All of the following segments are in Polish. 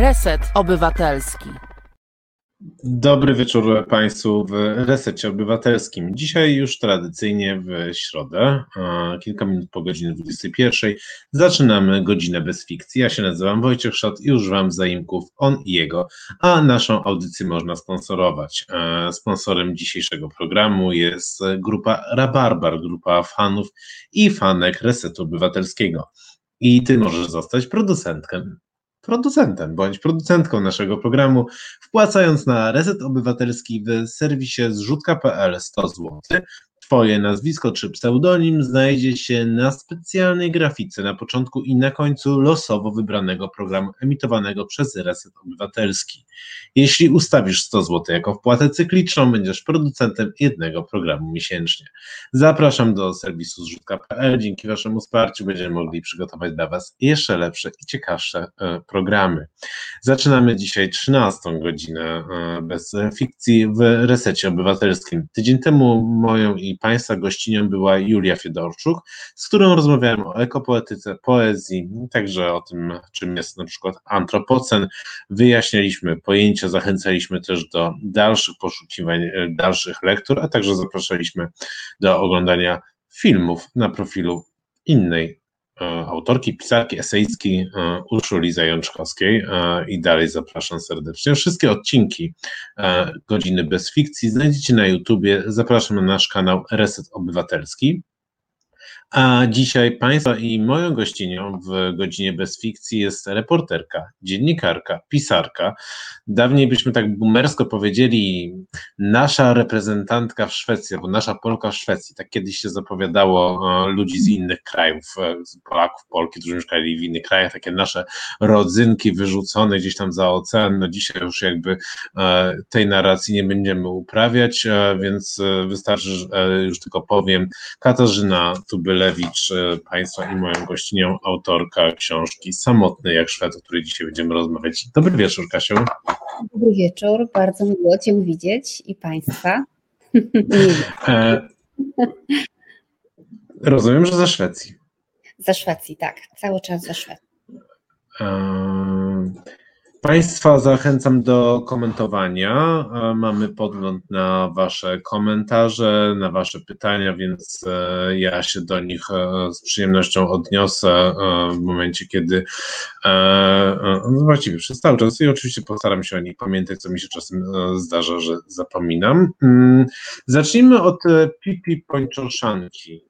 Reset Obywatelski. Dobry wieczór Państwu w Resecie Obywatelskim. Dzisiaj już tradycyjnie w środę, kilka minut po godzinie 21, zaczynamy godzinę bez fikcji. Ja się nazywam Wojciech Szot i używam zaimków on i jego, a naszą audycję można sponsorować. Sponsorem dzisiejszego programu jest grupa Rabarbar, grupa fanów i fanek Resetu Obywatelskiego. I Ty możesz zostać producentkiem producentem bądź producentką naszego programu, wpłacając na Reset Obywatelski w serwisie zrzutka.pl 100 zł Twoje nazwisko czy pseudonim znajdzie się na specjalnej grafice na początku i na końcu losowo wybranego programu emitowanego przez Reset Obywatelski. Jeśli ustawisz 100 zł jako wpłatę cykliczną, będziesz producentem jednego programu miesięcznie. Zapraszam do serwisu zrzutka.pl. Dzięki Waszemu wsparciu będziemy mogli przygotować dla Was jeszcze lepsze i ciekawsze e, programy. Zaczynamy dzisiaj 13 godzinę e, bez fikcji w Resecie Obywatelskim. Tydzień temu moją i Państwa gościnią była Julia Fiedorczuk, z którą rozmawiałem o ekopoetyce, poezji, także o tym, czym jest na przykład antropocen. Wyjaśnialiśmy pojęcia, zachęcaliśmy też do dalszych poszukiwań, e, dalszych lektur, a także zapraszaliśmy do oglądania filmów na profilu innej autorki, pisarki, eseicki e, Urszuli Zajączkowskiej i dalej zapraszam serdecznie. Wszystkie odcinki Godziny bez fikcji znajdziecie na YouTubie. Zapraszam na nasz kanał Reset Obywatelski. A dzisiaj Państwa i moją gościnią w godzinie bez fikcji jest reporterka, dziennikarka, pisarka. Dawniej byśmy tak boomersko powiedzieli nasza reprezentantka w Szwecji, albo nasza Polka w Szwecji. Tak kiedyś się zapowiadało e, ludzi z innych krajów, e, Polaków, Polki, którzy mieszkali w innych krajach, takie nasze rodzynki wyrzucone gdzieś tam za ocean. No dzisiaj już jakby e, tej narracji nie będziemy uprawiać, więc wystarczy, już tylko powiem, Katarzyna Tubyle Lewicz, e, Państwa i moją gościnią, autorka książki Samotny jak Szwed, o której dzisiaj będziemy rozmawiać. Dobry wieczór, Kasiu. Dobry wieczór, bardzo miło Cię widzieć i Państwa. e, rozumiem, że ze Szwecji. Ze Szwecji, tak, cały czas ze Szwecji. E, Państwa zachęcam do komentowania. Mamy podgląd na Wasze komentarze, na Wasze pytania, więc e, ja się do nich e, z przyjemnością odniosę e, w momencie, kiedy no właściwie przez cały czas i oczywiście postaram się o nich pamiętać, co mi się czasem zdarza, że zapominam. Mm, zacznijmy od Pipi Pończoszanki.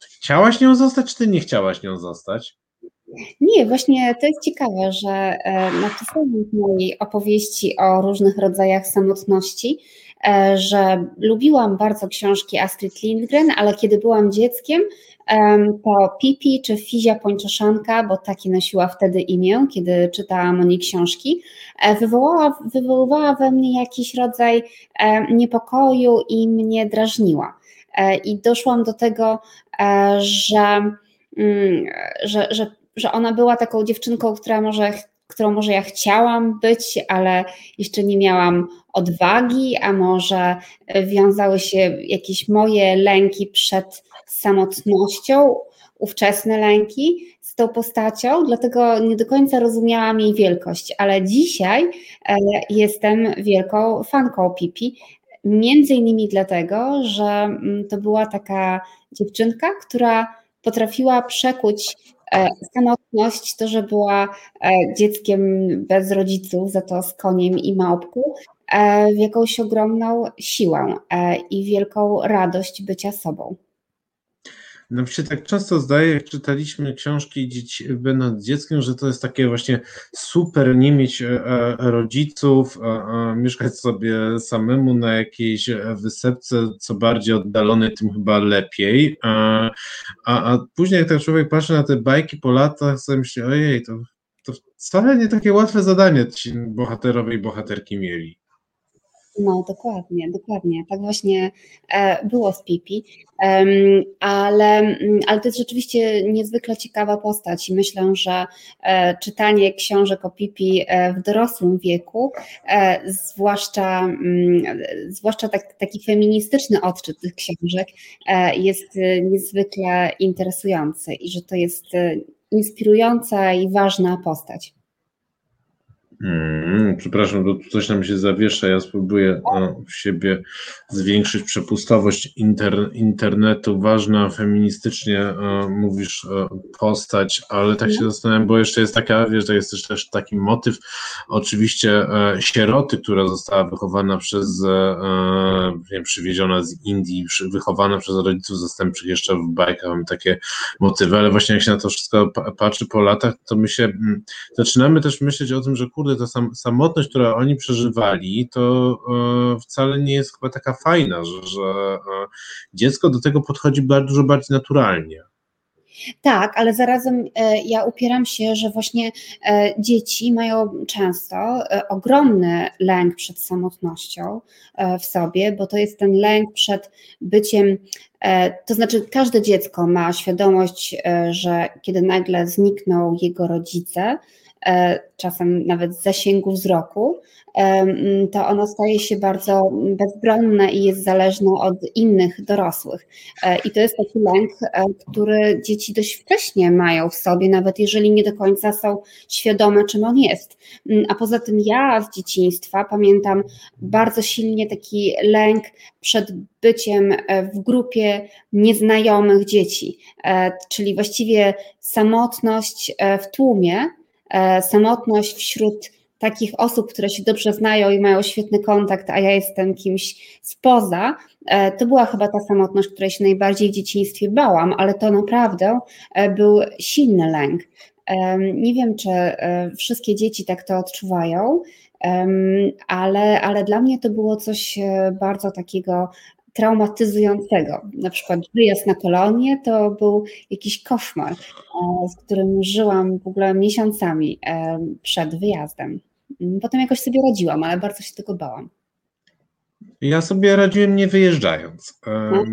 Chciałaś nią zostać, czy ty nie chciałaś nią zostać? Nie, właśnie to jest ciekawe, że e, napisałam w mojej opowieści o różnych rodzajach samotności, e, że lubiłam bardzo książki Astrid Lindgren, ale kiedy byłam dzieckiem, to Pipi czy Fizia Pończoszanka, bo takie nosiła wtedy imię, kiedy czytałam o niej książki, e, wywołała, wywoływała we mnie jakiś rodzaj niepokoju i mnie drażniła. I doszłam do tego, że, mm, że, że że ona była taką dziewczynką, która może, którą może ja chciałam być, ale jeszcze nie miałam odwagi, a może wiązały się jakieś moje lęki przed samotnością, ówczesne lęki z tą postacią, dlatego nie do końca rozumiałam jej wielkość, ale dzisiaj e, jestem wielką fanką Pipi, między innymi dlatego, że mm, to była taka dziewczynka, która potrafiła przekuć E, samotność, to, że była e, dzieckiem bez rodziców, za to z koniem i małpku, e, w jakąś ogromną siłę i wielką radość bycia sobą. No się tak często zdaje, jak czytaliśmy książki dzieci, będąc dzieckiem, że to jest takie właśnie super nie mieć e, e, rodziców, mieszkać sobie samemu na jakiejś wysepce, co bardziej oddalony, tym chyba lepiej. A, a później jak ten człowiek patrzy na te bajki po latach, sobie myśli, ojej, to, to wcale nie takie łatwe zadanie ci bohaterowie i bohaterki mieli. No, dokładnie, dokładnie. Tak właśnie e, było z Pipi, ale, mm, ale to jest rzeczywiście niezwykle ciekawa postać i myślę, że e, czytanie książek o Pipi e, w dorosłym wieku, zwłaszcza, mm, zwłaszcza tak, taki feministyczny odczyt tych książek jest niezwykle interesujący i że to jest inspirująca i ważna postać. Mm, przepraszam, bo tu coś nam się zawiesza. Ja spróbuję w siebie zwiększyć przepustowość inter, internetu. Ważna feministycznie mówisz postać, ale tak się zastanawiam, bo jeszcze jest taka, wiesz, to jest też, też taki motyw. Oczywiście e, sieroty, która została wychowana przez, e, wiem, przywieziona z Indii, wychowana przez rodziców zastępczych jeszcze w bajkach, mamy takie motywy, ale właśnie jak się na to wszystko patrzy po latach, to my się mm, zaczynamy też myśleć o tym, że kurde, ta sam, samotność, którą oni przeżywali, to e, wcale nie jest chyba taka fajna, że, że e, dziecko do tego podchodzi bardzo, dużo bardziej naturalnie. Tak, ale zarazem e, ja upieram się, że właśnie e, dzieci mają często e, ogromny lęk przed samotnością w sobie, bo to jest ten lęk przed byciem to znaczy, każde dziecko ma świadomość, że kiedy nagle znikną jego rodzice, czasem nawet z zasięgu wzroku, e, to ono staje się bardzo bezbronne i jest zależne od innych dorosłych. E, I to jest taki lęk, który dzieci dość wcześnie mają w sobie, nawet jeżeli nie do końca są świadome, czym on jest. A poza tym ja z dzieciństwa pamiętam bardzo silnie taki lęk przed byciem w grupie nieznajomych dzieci, czyli właściwie samotność w tłumie, E, samotność wśród takich osób, które się dobrze znają i mają świetny kontakt, a ja jestem kimś spoza, e, to była chyba ta samotność, której się najbardziej w dzieciństwie bałam, ale to naprawdę e, był silny lęk. Nie wiem, czy wszystkie dzieci tak to odczuwają, ale, ale dla mnie to było coś bardzo takiego traumatyzującego. Na przykład wyjazd na kolonię to był jakiś koszmar, e, z którym żyłam w ogóle miesiącami e, przed wyjazdem. Potem jakoś sobie radziłam, ale bardzo się tego bałam. Ja sobie radziłem nie wyjeżdżając. No.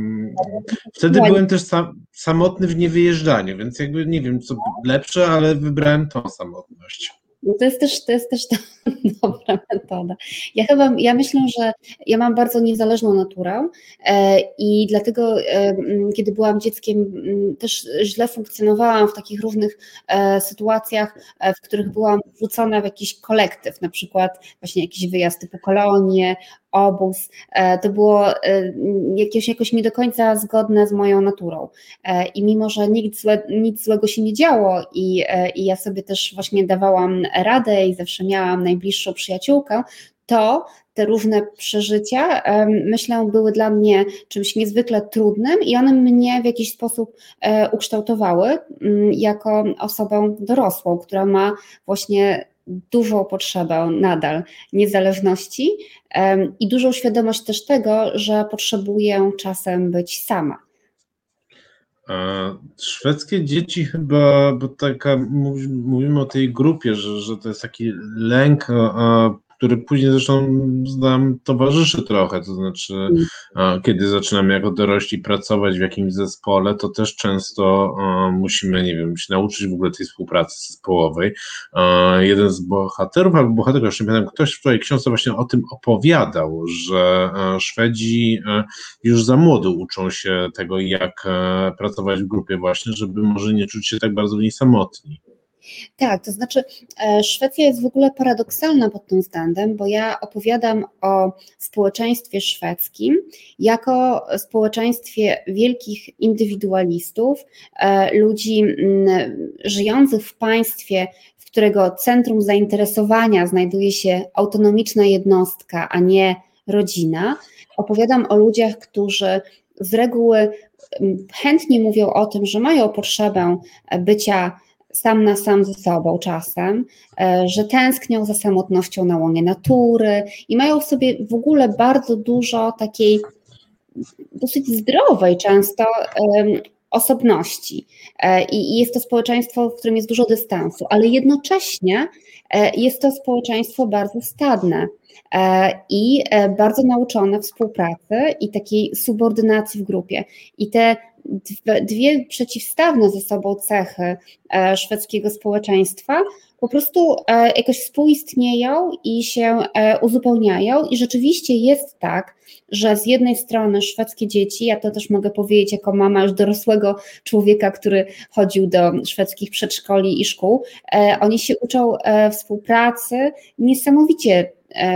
Wtedy byłem też sam, samotny w niewyjeżdżaniu, więc jakby nie wiem co lepsze, ale wybrałem tą samotność. No to jest też, to jest też dobra metoda. Ja chyba, ja myślę, że ja mam bardzo niezależną naturę e, i dlatego, e, kiedy byłam dzieckiem, też źle funkcjonowałam w takich różnych e, sytuacjach, w których byłam wrzucona w jakiś kolektyw, na przykład właśnie jakiś wyjazd typu kolonie, obóz. To było jakieś, jakoś nie do końca zgodne z moją naturą. I mimo, że nic, złe, nic złego się nie działo i, i ja sobie też właśnie dawałam radę i zawsze miałam najbliższą przyjaciółkę, to te różne przeżycia, myślę, były dla mnie czymś niezwykle trudnym i one mnie w jakiś sposób e, ukształtowały mm, jako osobę dorosłą, która ma właśnie dużą potrzebę nadal niezależności i dużą świadomość też tego, że potrzebuję czasem być sama. Szwedzkie dzieci chyba, bo taka mówimy o tej grupie, że, że to jest taki lęk który później zresztą znam, towarzyszy trochę, to znaczy kiedy zaczynamy jako dorośli pracować w jakimś zespole, to też często musimy, nie wiem, się nauczyć w ogóle tej współpracy zespołowej. Jeden z bohaterów, albo bohaterów, jeszcze nie pamiętam, ktoś w swojej książce właśnie o tym opowiadał, że Szwedzi już za młodo uczą się tego, jak pracować w grupie właśnie, żeby może nie czuć się tak bardzo w niej samotni. Tak, to znaczy e, Szwecja jest w ogóle paradoksalna pod tym względem, bo ja opowiadam o społeczeństwie szwedzkim jako społeczeństwie wielkich indywidualistów, e, ludzi żyjących w państwie, w którego centrum zainteresowania znajduje się autonomiczna jednostka, a nie rodzina. Opowiadam o ludziach, którzy z reguły chętnie mówią o tym, że mają potrzebę bycia sam na sam ze sobą czasem, e, że tęsknią za samotnością na łonie natury i mają w sobie w ogóle bardzo dużo takiej dosyć zdrowej często osobności. E, I jest to społeczeństwo, w którym jest dużo dystansu, ale jednocześnie e, jest to społeczeństwo bardzo stadne i bardzo nauczone współpracy i takiej subordynacji w grupie. I te dwie przeciwstawne ze sobą cechy e, szwedzkiego społeczeństwa po prostu e, jakoś współistnieją i się e, uzupełniają, i rzeczywiście jest tak, że z jednej strony szwedzkie dzieci, ja to też mogę powiedzieć jako mama już dorosłego człowieka, który chodził do szwedzkich przedszkoli i szkół, oni się uczą współpracy niesamowicie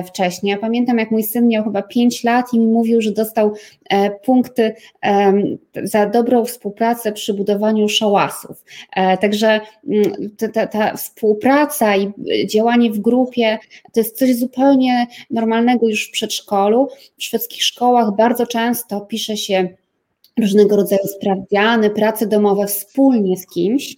wcześniej. Ja pamiętam, jak mój syn miał chyba 5 lat i mi mówił, że dostał e, punkty za dobrą współpracę przy budowaniu szałasów. E, także mm, ta, ta współpraca i działanie w grupie to jest coś zupełnie normalnego już w przedszkolu. W szwedzkich szkołach bardzo często pisze się różnego rodzaju sprawdziany, prace domowe wspólnie z kimś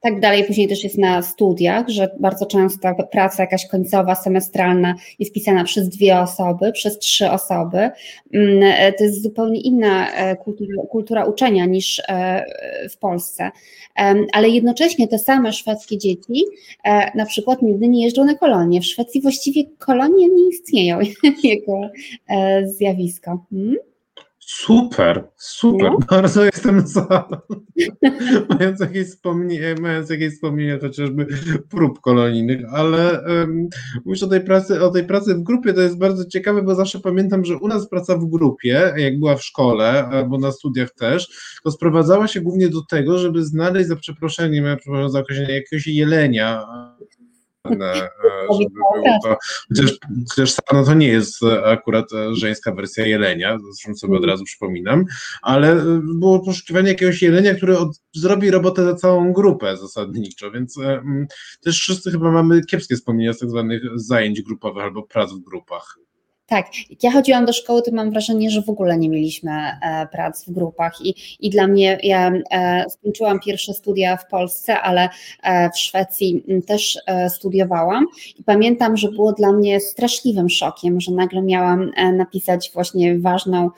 tak dalej. Później też jest na studiach, że bardzo często praca jakaś końcowa, semestralna jest pisana przez dwie osoby, przez trzy osoby. Mm, e, to jest zupełnie inna e, kultura, kultura uczenia niż e, w Polsce. Ale jednocześnie te same szwedzkie dzieci na przykład nigdy nie jeżdżą na kolonie. W Szwecji właściwie kolonie nie istnieją jako zjawisko. Hmm? Super, super, no. bardzo jestem za. mając, jakieś wspomnienia, mając jakieś wspomnienia chociażby prób kolonijnych, ale um, mówisz o tej, pracy, o tej pracy w grupie, to jest bardzo ciekawe, bo zawsze pamiętam, że u nas praca w grupie, jak była w szkole albo na studiach też, to sprowadzała się głównie do tego, żeby znaleźć za przeproszeniem, ja przepraszam za określenie, jakiegoś jelenia, żeby było to, chociaż, chociaż to nie jest akurat żeńska wersja jelenia, zresztą sobie od mm. razu przypominam, ale e, było poszukiwanie jakiegoś jelenia, który od, zrobi robotę za całą grupę zasadniczo, więc e, też wszyscy chyba mamy kiepskie wspomnienia z tak zwanych zajęć grupowych albo prac w grupach. Tak, jak ja chodziłam do szkoły, to mam wrażenie, że w ogóle nie mieliśmy e, prac w grupach i, i dla mnie, ja e, skończyłam pierwsze studia w Polsce, ale e, w Szwecji też studiowałam. I pamiętam, że było dla mnie straszliwym szokiem, że nagle miałam napisać właśnie ważną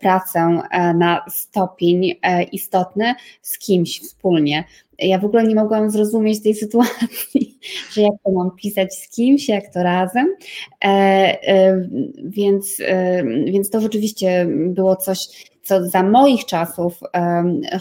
pracę na stopień istotny z kimś wspólnie ja w ogóle nie mogłam zrozumieć tej sytuacji, że jak to mam pisać z kimś, jak to razem. E, e, więc, e, więc to rzeczywiście było coś, co za moich czasów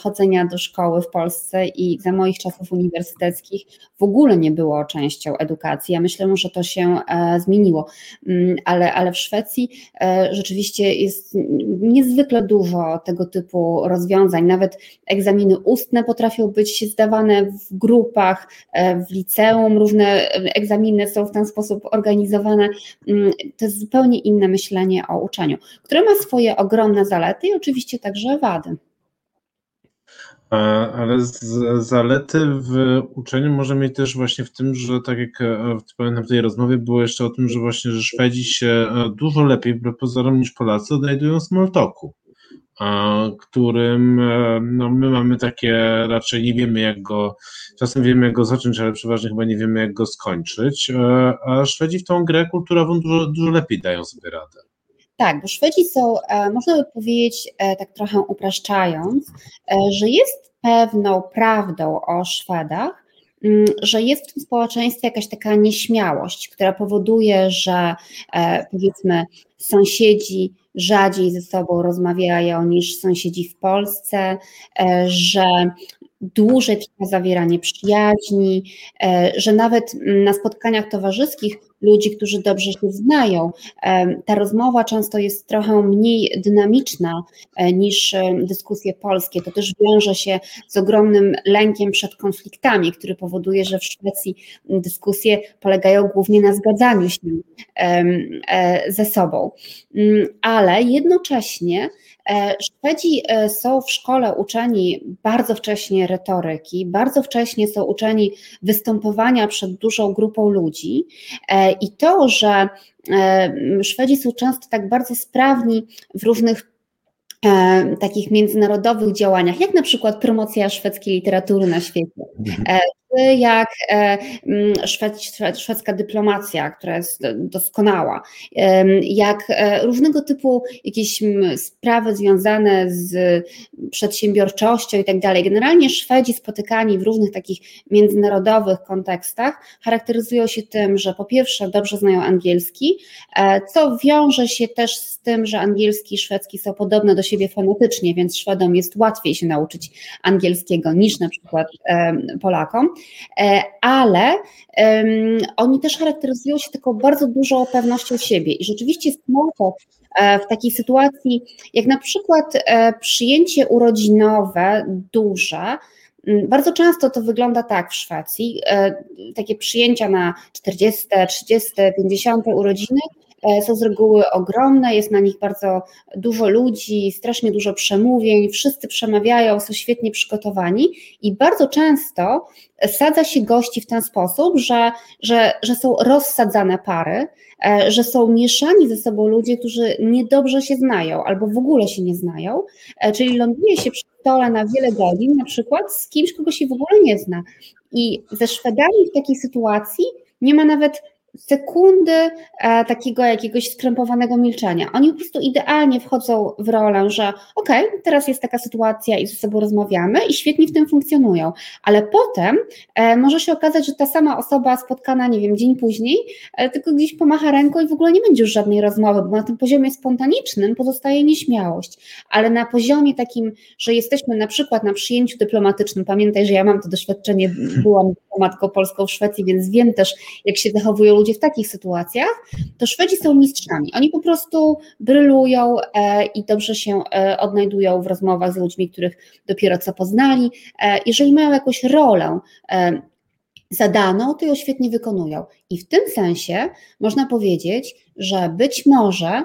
chodzenia do szkoły w Polsce i za moich czasów uniwersyteckich w ogóle nie było częścią edukacji. Ja myślę, że to się e, zmieniło, mm, ale, ale w Szwecji e, rzeczywiście jest niezwykle dużo tego typu rozwiązań. Nawet egzaminy ustne potrafią być zdawane w grupach, e, w liceum, różne egzaminy są w ten sposób organizowane. Mm, to jest zupełnie inne myślenie o uczeniu, które ma swoje ogromne zalety i oczywiście oczywiście także wady. Ale zalety w uczeniu może mieć też właśnie w tym, że tak jak e, pamiętam w tej rozmowie było jeszcze o tym, że właśnie, że Szwedzi się e, dużo lepiej pozorom niż Polacy odnajdują small talku, którym e, no, my mamy takie, raczej nie wiemy jak go, czasem wiemy jak go zacząć, ale przeważnie chyba nie wiemy jak go skończyć, a Szwedzi w tą grę kulturową dużo, dużo lepiej dają sobie radę. Tak, bo Szwedzi są, e, można by powiedzieć, e, tak trochę upraszczając, e, że jest pewną prawdą o Szwedach, mm, że jest w tym społeczeństwie jakaś taka nieśmiałość, która powoduje, że powiedzmy sąsiedzi rzadziej ze sobą rozmawiają niż sąsiedzi w Polsce, że dłużej trwa zawieranie przyjaźni, że nawet mm, na spotkaniach towarzyskich ludzi, którzy dobrze się znają. Ta rozmowa często jest trochę mniej dynamiczna e, niż e, dyskusje polskie. To też wiąże się z ogromnym lękiem przed konfliktami, który powoduje, że w Szwecji dyskusje polegają głównie na zgadzaniu się e, ze sobą. Mm, ale jednocześnie Szwedzi są w szkole uczeni bardzo wcześnie retoryki, bardzo wcześnie są uczeni występowania przed dużą grupą ludzi. I to, że e, Szwedzi są często tak bardzo sprawni w różnych e, takich międzynarodowych działaniach, jak na przykład promocja szwedzkiej literatury na świecie, e, jak e, mm, szwedzka dyplomacja, która jest doskonała, jak e, różnego typu jakieś sprawy związane z przedsiębiorczością i tak dalej. Generalnie Szwedzi spotykani w różnych takich międzynarodowych kontekstach charakteryzują się tym, że po pierwsze dobrze znają angielski, e, co wiąże się też z tym, że angielski i szwedzki są podobne do siebie fonetycznie, więc Szwedom jest łatwiej się nauczyć angielskiego niż na przykład Polakom. Ale um, oni też charakteryzują się taką bardzo dużą pewnością siebie i rzeczywiście smalltalk w takiej sytuacji, jak na przykład przyjęcie urodzinowe duże, bardzo często to wygląda tak w Szwecji. E, takie przyjęcia na 40, 30, 50 urodziny e, są z reguły ogromne, jest na nich bardzo dużo ludzi, strasznie dużo przemówień, wszyscy przemawiają, są świetnie przygotowani i bardzo często sadza się gości w ten sposób, że, że, że są rozsadzane pary, e, że są mieszani ze sobą ludzie, którzy niedobrze się znają albo w ogóle się nie znają, czyli ląduje się przy stole na wiele godzin, na przykład z kimś, kogo się w ogóle nie zna. I ze Szwedami w takiej sytuacji nie ma nawet sekundy e, takiego jakiegoś skrępowanego milczenia. Oni po prostu idealnie wchodzą w rolę, że okej, okay, teraz jest taka sytuacja i ze sobą rozmawiamy i świetnie w tym funkcjonują, ale potem e, może się okazać, że ta sama osoba spotkana, nie wiem, dzień później, e, tylko gdzieś pomacha ręką i w ogóle nie będzie już żadnej rozmowy, bo na tym poziomie spontanicznym pozostaje nieśmiałość, ale na poziomie takim, że jesteśmy na przykład na przyjęciu dyplomatycznym, pamiętaj, że ja mam to doświadczenie, byłam dyplomatką polską w Szwecji, więc wiem też, jak się zachowują ludzie w takich sytuacjach, to Szwedzi są mistrzami. Oni po prostu brylują e, i dobrze się e, odnajdują w rozmowach z ludźmi, których dopiero co poznali. E, jeżeli mają jakąś rolę, zadaną, to ją świetnie wykonują. I w tym sensie można powiedzieć, że być może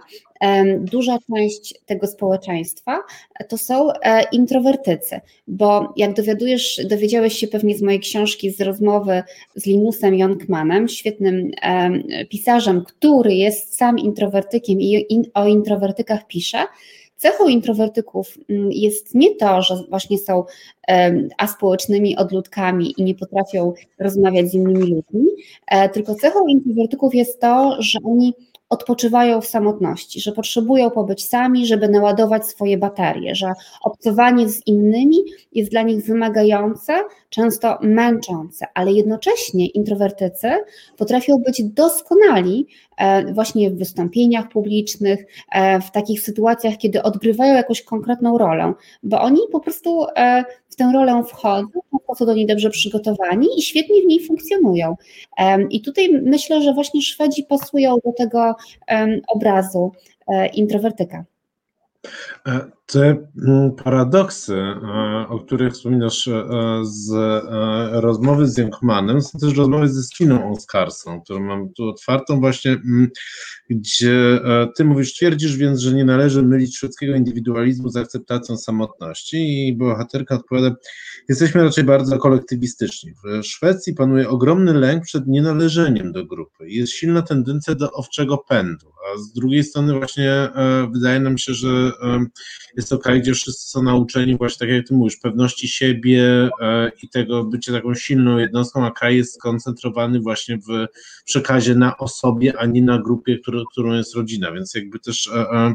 duża część tego społeczeństwa to są e, introwertycy, bo jak dowiadujesz, dowiedziałeś się pewnie z mojej książki, z rozmowy z Linusem Jonkmanem, świetnym pisarzem, który jest sam introwertykiem i o introwertykach pisze, Cechą introwertyków mm, jest nie to, że właśnie są aspołecznymi odludkami i nie potrafią rozmawiać z innymi ludźmi, e, tylko cechą introwertyków jest to, że oni odpoczywają w samotności, że potrzebują pobyć sami, żeby naładować swoje baterie, że obcowanie z innymi jest dla nich wymagające, często męczące, ale jednocześnie introwertycy potrafią być doskonali e, właśnie w wystąpieniach publicznych, e, w takich sytuacjach, kiedy odgrywają jakąś konkretną rolę, bo oni po prostu e, w tę rolę wchodzą, są do niej dobrze przygotowani i świetnie w niej funkcjonują. I tutaj myślę, że właśnie Szwedzi pasują do tego obrazu introwertyka. E, te mm, paradoksy, e, o których wspominasz e, z rozmowy z Jankmanem, są też rozmowy ze Stiną Oscarsą, którą mam tu otwartą właśnie, mm, gdzie ty mówisz, twierdzisz więc, że nie należy mylić szwedzkiego indywidualizmu z akceptacją samotności i bohaterka odpowiada, jesteśmy raczej bardzo kolektywistyczni. W Szwecji panuje ogromny lęk przed nienależeniem do grupy. Jest silna tendencja do owczego pędu, a z drugiej strony właśnie wydaje nam się, że jest to kraj, gdzie wszyscy są nauczeni właśnie, tak jak ty mówisz, pewności siebie e, i tego bycia taką silną jednostką, a kraj jest skoncentrowany właśnie w przekazie na osobie, a nie na grupie, którą, którą jest rodzina, więc jakby też e, e,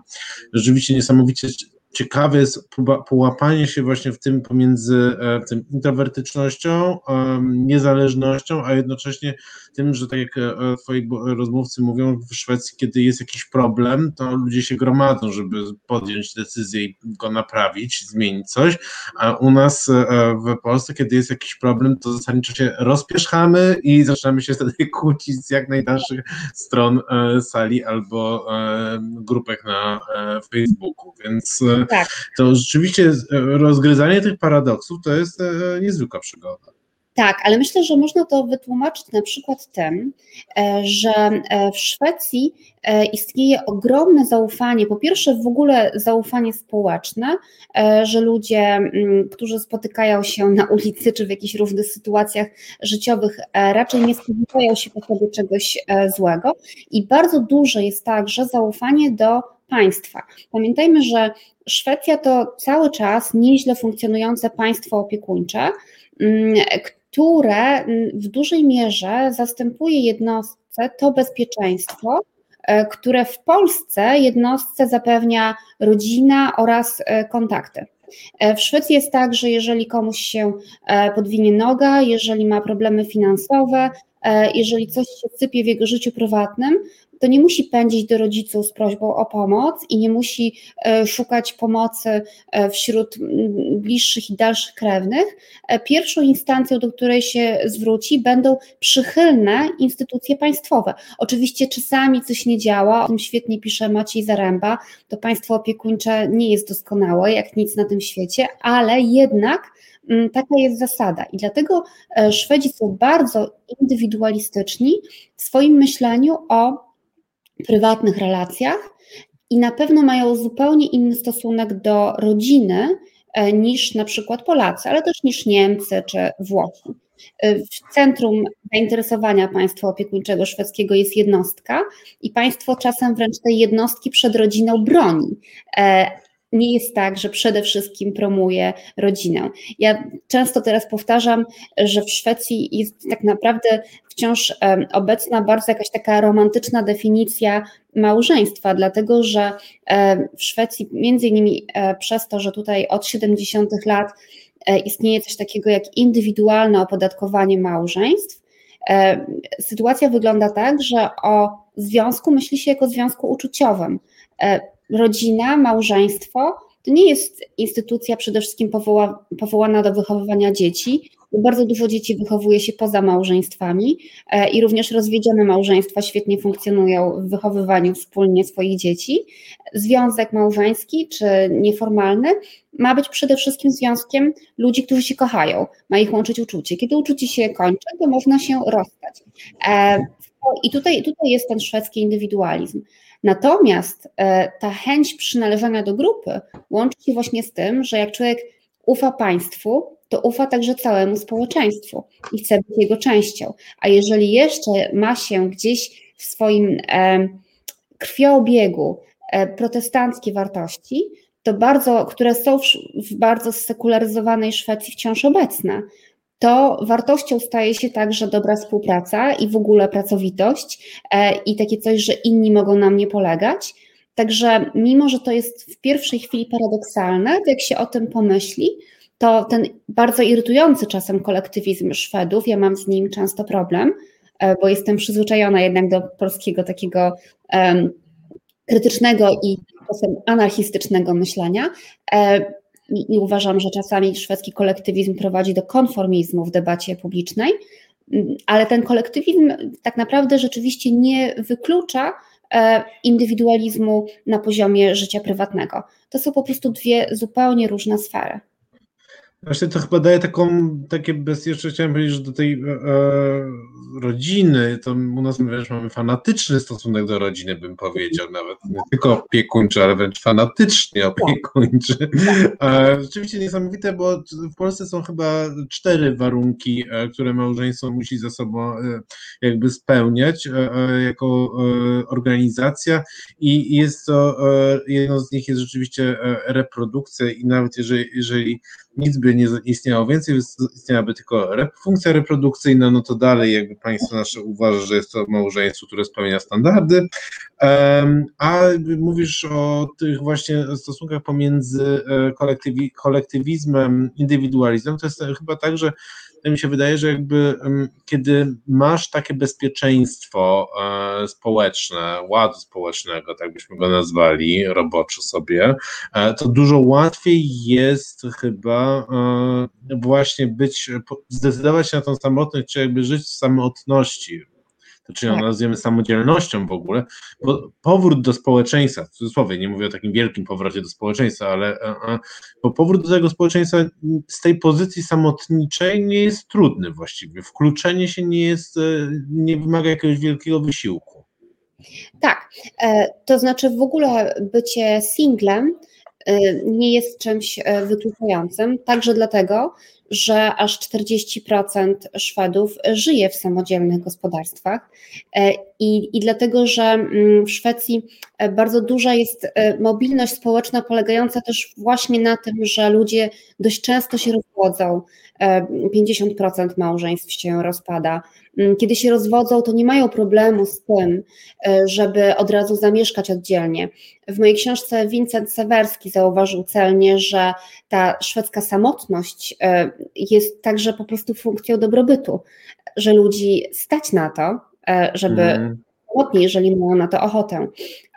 rzeczywiście niesamowicie ciekawe jest połapanie się właśnie w tym pomiędzy tym introwertycznością, niezależnością, a jednocześnie tym, że tak jak e, twoi rozmówcy mówią, w Szwecji, kiedy jest jakiś problem, to ludzie się gromadzą, żeby podjąć decyzję i go naprawić, zmienić coś, a u nas e, w Polsce, kiedy jest jakiś problem, to zasadniczo się rozpieszchamy i zaczynamy się wtedy kłócić z jak najdalszych stron sali albo grupek na Facebooku, więc tak. to rzeczywiście rozgryzanie tych paradoksów to jest e, niezwykła przygoda. Tak, ale myślę, że można to wytłumaczyć na przykład tym, e, że e, w Szwecji istnieje ogromne zaufanie, po pierwsze w ogóle zaufanie społeczne, że ludzie, którzy spotykają się na ulicy czy w jakichś różnych sytuacjach życiowych, raczej nie spodziewają się po sobie czegoś złego i bardzo duże jest także zaufanie do państwa. Pamiętajmy, że Szwecja to cały czas nieźle funkcjonujące państwo opiekuńcze, które mm, w dużej mierze zastępuje jednostce to bezpieczeństwo, e, które w Polsce jednostce zapewnia rodzina oraz e, kontakty. E, w Szwecji jest tak, że jeżeli komuś się podwinie noga, jeżeli ma problemy finansowe, jeżeli coś się sypie w jego życiu prywatnym, to nie musi pędzić do rodziców z prośbą o pomoc i nie musi e, szukać pomocy e, wśród bliższych i dalszych krewnych. E, pierwszą instancją, do której się zwróci, będą przychylne instytucje państwowe. Oczywiście czasami coś nie działa, o tym świetnie pisze Maciej Zaręba, to państwo opiekuńcze nie jest doskonałe, jak nic na tym świecie, ale jednak taka jest zasada. I dlatego Szwedzi są bardzo indywidualistyczni w swoim myśleniu o prywatnych relacjach i na pewno mają zupełnie inny stosunek do rodziny e, niż na przykład Polacy, ale też niż Niemcy czy Włosi. E, w centrum zainteresowania państwa opiekuńczego szwedzkiego jest jednostka i państwo czasem wręcz tej jednostki przed rodziną broni, nie jest tak, że przede wszystkim promuje rodzinę. Ja często teraz powtarzam, że w Szwecji jest tak naprawdę wciąż obecna bardzo jakaś taka romantyczna definicja małżeństwa, dlatego że w Szwecji, między innymi e, przez to, że tutaj od 70. lat e, istnieje coś takiego jak indywidualne opodatkowanie małżeństw, e, sytuacja wygląda tak, że o związku myśli się jako związku uczuciowym rodzina, małżeństwo to nie jest instytucja przede wszystkim powoła, powołana do wychowywania dzieci. Bardzo dużo dzieci wychowuje się poza małżeństwami e, i również rozwiedzione małżeństwa świetnie funkcjonują w wychowywaniu wspólnie swoich dzieci. Związek małżeński czy nieformalny ma być przede wszystkim związkiem ludzi, którzy się kochają, ma ich łączyć uczucie. Kiedy uczucie się kończy, to można się rozstać. E, I tutaj, tutaj jest ten szwedzki indywidualizm. Natomiast e, ta chęć przynależenia do grupy łączy się właśnie z tym, że jak człowiek ufa państwu, to ufa także całemu społeczeństwu i chce być jego częścią. A jeżeli jeszcze ma się gdzieś w swoim e, krwioobiegu e, protestanckie wartości, to bardzo, które są w, w bardzo sekularyzowanej Szwecji wciąż obecne, to wartością staje się także dobra współpraca i w ogóle pracowitość e, i takie coś, że inni mogą na mnie polegać. Także mimo, że to jest w pierwszej chwili paradoksalne, jak się o tym pomyśli, to ten bardzo irytujący czasem kolektywizm Szwedów, ja mam z nim często problem, e, bo jestem przyzwyczajona jednak do polskiego takiego um, krytycznego i czasem anarchistycznego myślenia, e, i, i uważam, że czasami szwedzki kolektywizm prowadzi do konformizmu w debacie publicznej, mm, ale ten kolektywizm tak naprawdę rzeczywiście nie wyklucza e, indywidualizmu na poziomie życia prywatnego. To są po prostu dwie zupełnie różne sfery. Właśnie to chyba daje taką, takie bez, jeszcze chciałem powiedzieć, że do tej e, e, rodziny, to u nas wiesz, mamy fanatyczny stosunek do rodziny, bym powiedział, nawet nie tylko opiekuńczy, ale wręcz fanatycznie opiekuńczy. E, rzeczywiście niesamowite, bo w Polsce są chyba cztery warunki, e, które małżeństwo musi ze sobą e, jakby spełniać e, jako organizacja i jest to, jedno z nich jest rzeczywiście reprodukcja i nawet jeżeli, jeżeli nic by nie istniało więcej, istniałaby tylko funkcja reprodukcyjna, no to dalej jakby państwo nasze uważa, że jest to małżeństwo, które spełnia standardy, a mówisz o tych właśnie stosunkach pomiędzy e, kolektywi kolektywizmem, indywidualizmem, to jest chyba tak, że to mi się wydaje, że jakby kiedy masz takie bezpieczeństwo e, społeczne, ładu społecznego, tak byśmy go nazwali, roboczy sobie, e, to dużo łatwiej jest chyba e, właśnie być, zdecydować się na tą samotność, czy jakby żyć w samotności, to czy ją tak. nazwiemy samodzielnością w ogóle, bo powrót do społeczeństwa, w cudzysłowie, nie mówię o takim wielkim powrocie do społeczeństwa, ale e, e, bo powrót do tego społeczeństwa z tej pozycji samotniczej nie jest trudny właściwie. Wkluczenie się nie jest, e, nie wymaga jakiegoś wielkiego wysiłku. Tak, to znaczy w ogóle bycie singlem nie jest czymś wykluczającym, także dlatego, że aż 40% Szwedów żyje w samodzielnych gospodarstwach e, i, i dlatego, że mm, w Szwecji e, bardzo duża jest e, mobilność społeczna polegająca też właśnie na tym, że ludzie dość często się rozwodzą, 50% małżeństw się rozpada. Mm, kiedy się rozwodzą, to nie mają problemu z tym, żeby od razu zamieszkać oddzielnie. W mojej książce Vincent Sewerski zauważył celnie, że ta szwedzka samotność jest także po prostu funkcją dobrobytu, że ludzi stać na to, e, żeby mm. samotnie, jeżeli mają na to ochotę.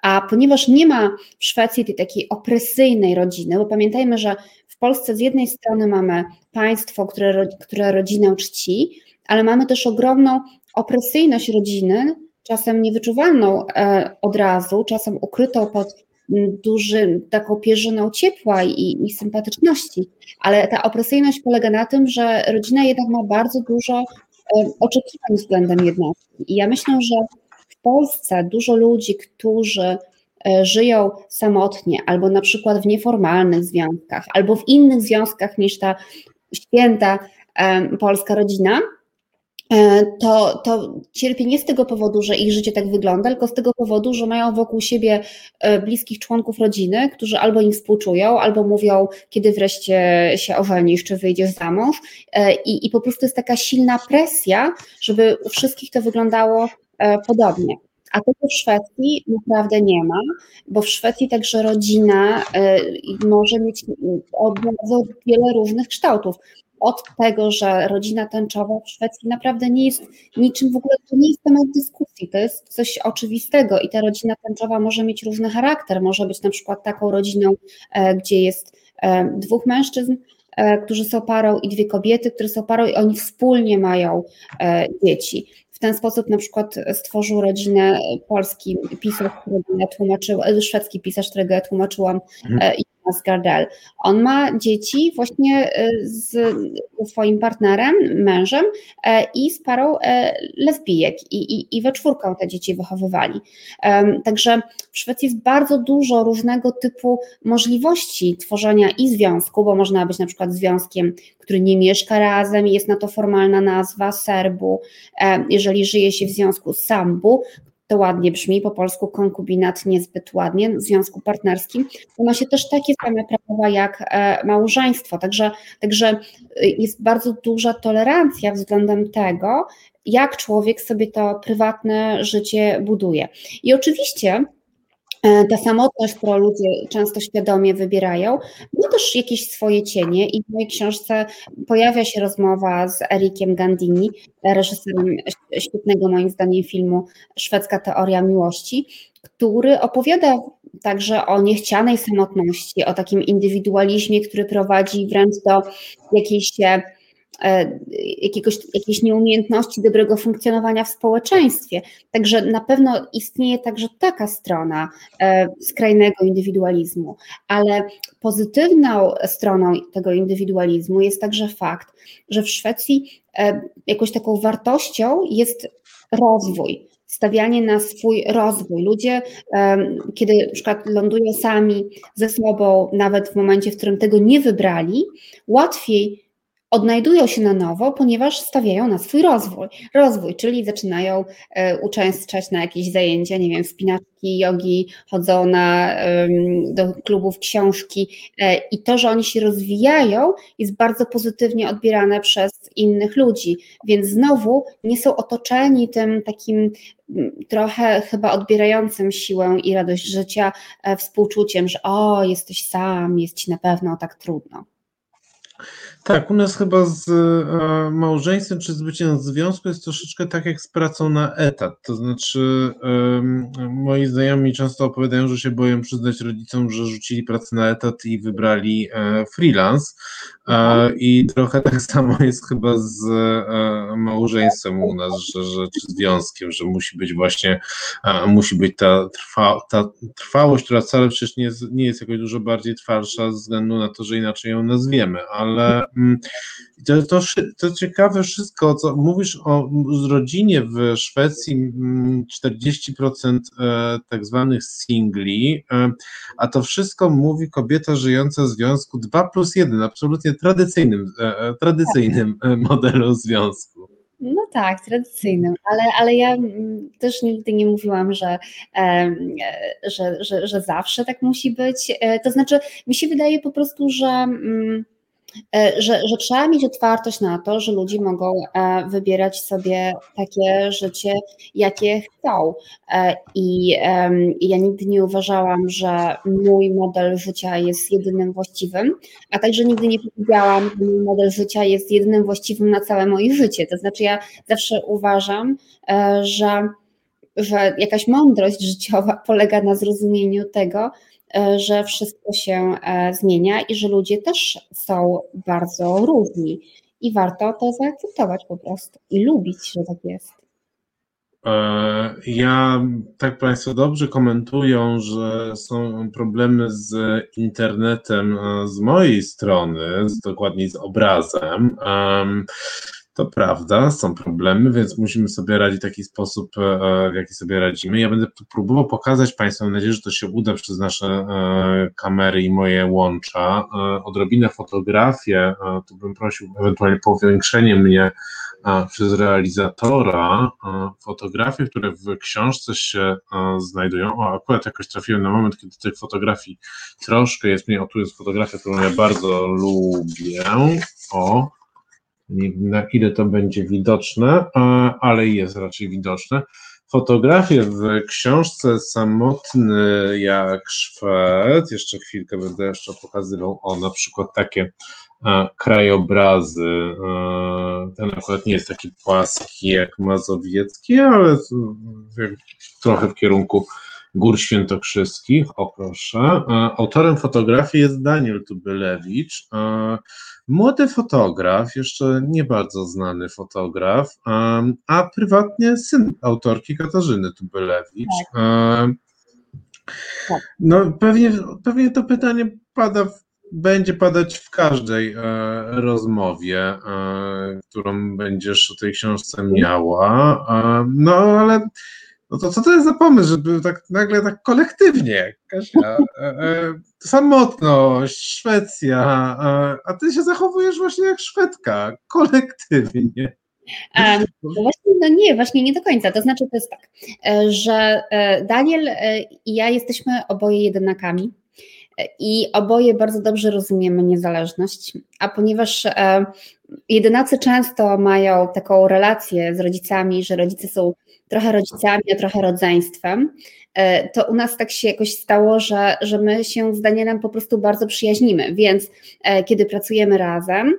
A ponieważ nie ma w Szwecji tej takiej opresyjnej rodziny, bo pamiętajmy, że w Polsce z jednej strony mamy państwo, które, które rodzinę czci, ale mamy też ogromną opresyjność rodziny, czasem niewyczuwalną e, od razu, czasem ukrytą pod dużym, taką pierzyną ciepła i, i sympatyczności, ale ta opresyjność polega na tym, że rodzina jednak ma bardzo dużo e, oczekiwań względem jednostki. I ja myślę, że w Polsce dużo ludzi, którzy e, żyją samotnie, albo na przykład w nieformalnych związkach, albo w innych związkach niż ta święta polska rodzina, to, to cierpi nie z tego powodu, że ich życie tak wygląda, tylko z tego powodu, że mają wokół siebie e, bliskich członków rodziny, którzy albo im współczują, albo mówią, kiedy wreszcie się ożenisz, czy wyjdziesz za mąż. E, I, I po prostu jest taka silna presja, żeby u wszystkich to wyglądało podobnie. A tego w Szwecji naprawdę nie ma, bo w Szwecji także rodzina może mieć bardzo wiele różnych kształtów od tego, że rodzina tęczowa w Szwecji naprawdę nie jest niczym w ogóle, to nie jest temat dyskusji, to jest coś oczywistego i ta rodzina tęczowa może mieć różny charakter, może być na przykład taką rodziną, e, gdzie jest e, dwóch mężczyzn, e, którzy są parą i dwie kobiety, które są parą i oni wspólnie mają dzieci. W ten sposób na przykład stworzył rodzinę polski pisarz, którego ja tłumaczyłam, szwedzki pisarz, którego ja tłumaczyłam mhm. Jonas Gardel. On ma dzieci właśnie e, z, swoim partnerem, mężem e, i z parą e, lesbijek i, i, i we czwórkę te dzieci wychowywali. Także w Szwecji jest bardzo dużo różnego typu możliwości tworzenia i związku, bo można być na przykład związkiem, który nie mieszka razem, jest na to formalna nazwa serbu, jeżeli żyje się w związku sambu, to ładnie brzmi, po polsku konkubinat niezbyt ładnie, w związku partnerskim, to ma się też takie same prawa jak e, małżeństwo, także, także e, jest bardzo duża tolerancja względem tego, jak człowiek sobie to prywatne życie buduje. I oczywiście ta samotność, którą ludzie często świadomie wybierają, ma też jakieś swoje cienie i w mojej książce pojawia się rozmowa z Erikiem Gandini, reżyserem świetnego moim zdaniem filmu Szwedzka teoria miłości, który opowiada także o niechcianej samotności, o takim indywidualizmie, który prowadzi wręcz do jakiejś E, jakiegoś, jakiejś nieumiejętności dobrego funkcjonowania w społeczeństwie. Także na pewno istnieje także taka strona e, skrajnego indywidualizmu, ale pozytywną stroną tego indywidualizmu jest także fakt, że w Szwecji e, jakąś taką wartością jest rozwój stawianie na swój rozwój. Ludzie, kiedy na przykład lądują sami ze sobą, nawet w momencie, w którym tego nie wybrali, łatwiej odnajdują się na nowo, ponieważ stawiają na swój rozwój. Rozwój, czyli zaczynają e, uczęszczać na jakieś zajęcia, nie wiem, spinaczki, jogi, chodzą na, do klubów książki e, i to, że oni się rozwijają jest bardzo pozytywnie odbierane przez innych ludzi, więc znowu nie są otoczeni tym takim trochę chyba odbierającym siłę i radość życia e, współczuciem, że o, jesteś sam, jest ci na pewno tak trudno. Tak, u nas chyba z e, małżeństwem czy z byciem w związku jest troszeczkę tak jak z pracą na etat. To znaczy, moi znajomi często opowiadają, że się boją przyznać rodzicom, że rzucili pracę na etat i wybrali e, freelance. E, I trochę tak samo jest chyba z małżeństwem u nas, że, że czy związkiem, że musi być właśnie, musi być ta, trwa, ta trwałość, która wcale przecież nie jest, nie jest jakoś dużo bardziej trwalsza ze względu na to, że inaczej ją nazwiemy, ale to, to, to ciekawe wszystko, co mówisz o rodzinie w Szwecji, 40% mm, e, tak zwanych singli, e, a to wszystko mówi kobieta żyjąca w związku 2 plus 1, absolutnie tradycyjnym, e, tradycyjnym modelu związku. No tak, tradycyjnym, ale, ale ja mm, też nigdy nie mówiłam, że, że, że, że zawsze tak musi być. To znaczy, mi się wydaje po prostu, że mm, że, że trzeba mieć otwartość na to, że ludzie mogą e, wybierać sobie takie życie, jakie chcą. E, I ja nigdy nie uważałam, że mój model życia jest jedynym właściwym, a także nigdy nie powiedziałam, że mój model życia jest jedynym właściwym na całe moje życie. To znaczy, ja zawsze uważam, że że jakaś mądrość życiowa polega na zrozumieniu tego, że wszystko się zmienia i że ludzie też są bardzo różni i warto to zaakceptować po prostu i lubić, że tak jest. E, ja, tak Państwo dobrze komentują, że są problemy z internetem e, z mojej strony, z, dokładniej z obrazem. To prawda, są problemy, więc musimy sobie radzić w taki sposób, e, w jaki sobie radzimy. Ja będę próbował pokazać Państwu, mam nadzieję, że to się uda przez nasze kamery i moje łącza, odrobinę fotografię. Tu bym prosił ewentualnie powiększenie mnie przez realizatora fotografie, które w książce się znajdują. O, akurat jakoś trafiłem na moment, kiedy tych fotografii troszkę jest mniej. O, tu jest fotografia, którą ja bardzo lubię. O, na ile to będzie widoczne, ale jest raczej widoczne. Fotografie w książce Samotny jak Szwed, jeszcze chwilkę będę jeszcze pokazywał, o na przykład takie krajobrazy. Ten akurat nie jest taki płaski jak mazowiecki, ale trochę w kierunku Gór Świętokrzyskich. O proszę. Autorem fotografii jest Daniel Tubylewicz. Młody fotograf, jeszcze nie bardzo znany fotograf, a prywatnie syn autorki Katarzyny Tubylewicz. Tak. No pewnie, pewnie to pytanie pada będzie padać w każdej e, rozmowie, e, którą będziesz o tej książce miała. E, no ale no to co to jest za pomysł, żeby tak nagle tak kolektywnie, Kasia, samotność, Szwecja, a ty się zachowujesz właśnie jak Szwedka, kolektywnie. no właśnie, no nie, właśnie nie do końca. To znaczy, to jest tak, że Daniel i ja jesteśmy oboje jedynakami i oboje bardzo dobrze rozumiemy niezależność, a ponieważ e, jedynacy często mają taką relację z rodzicami, że rodzice są trochę rodzicami, a trochę rodzeństwem, e, to u nas tak się jakoś stało, że, że my się z Danielem po prostu bardzo przyjaźnimy, więc e, kiedy pracujemy razem,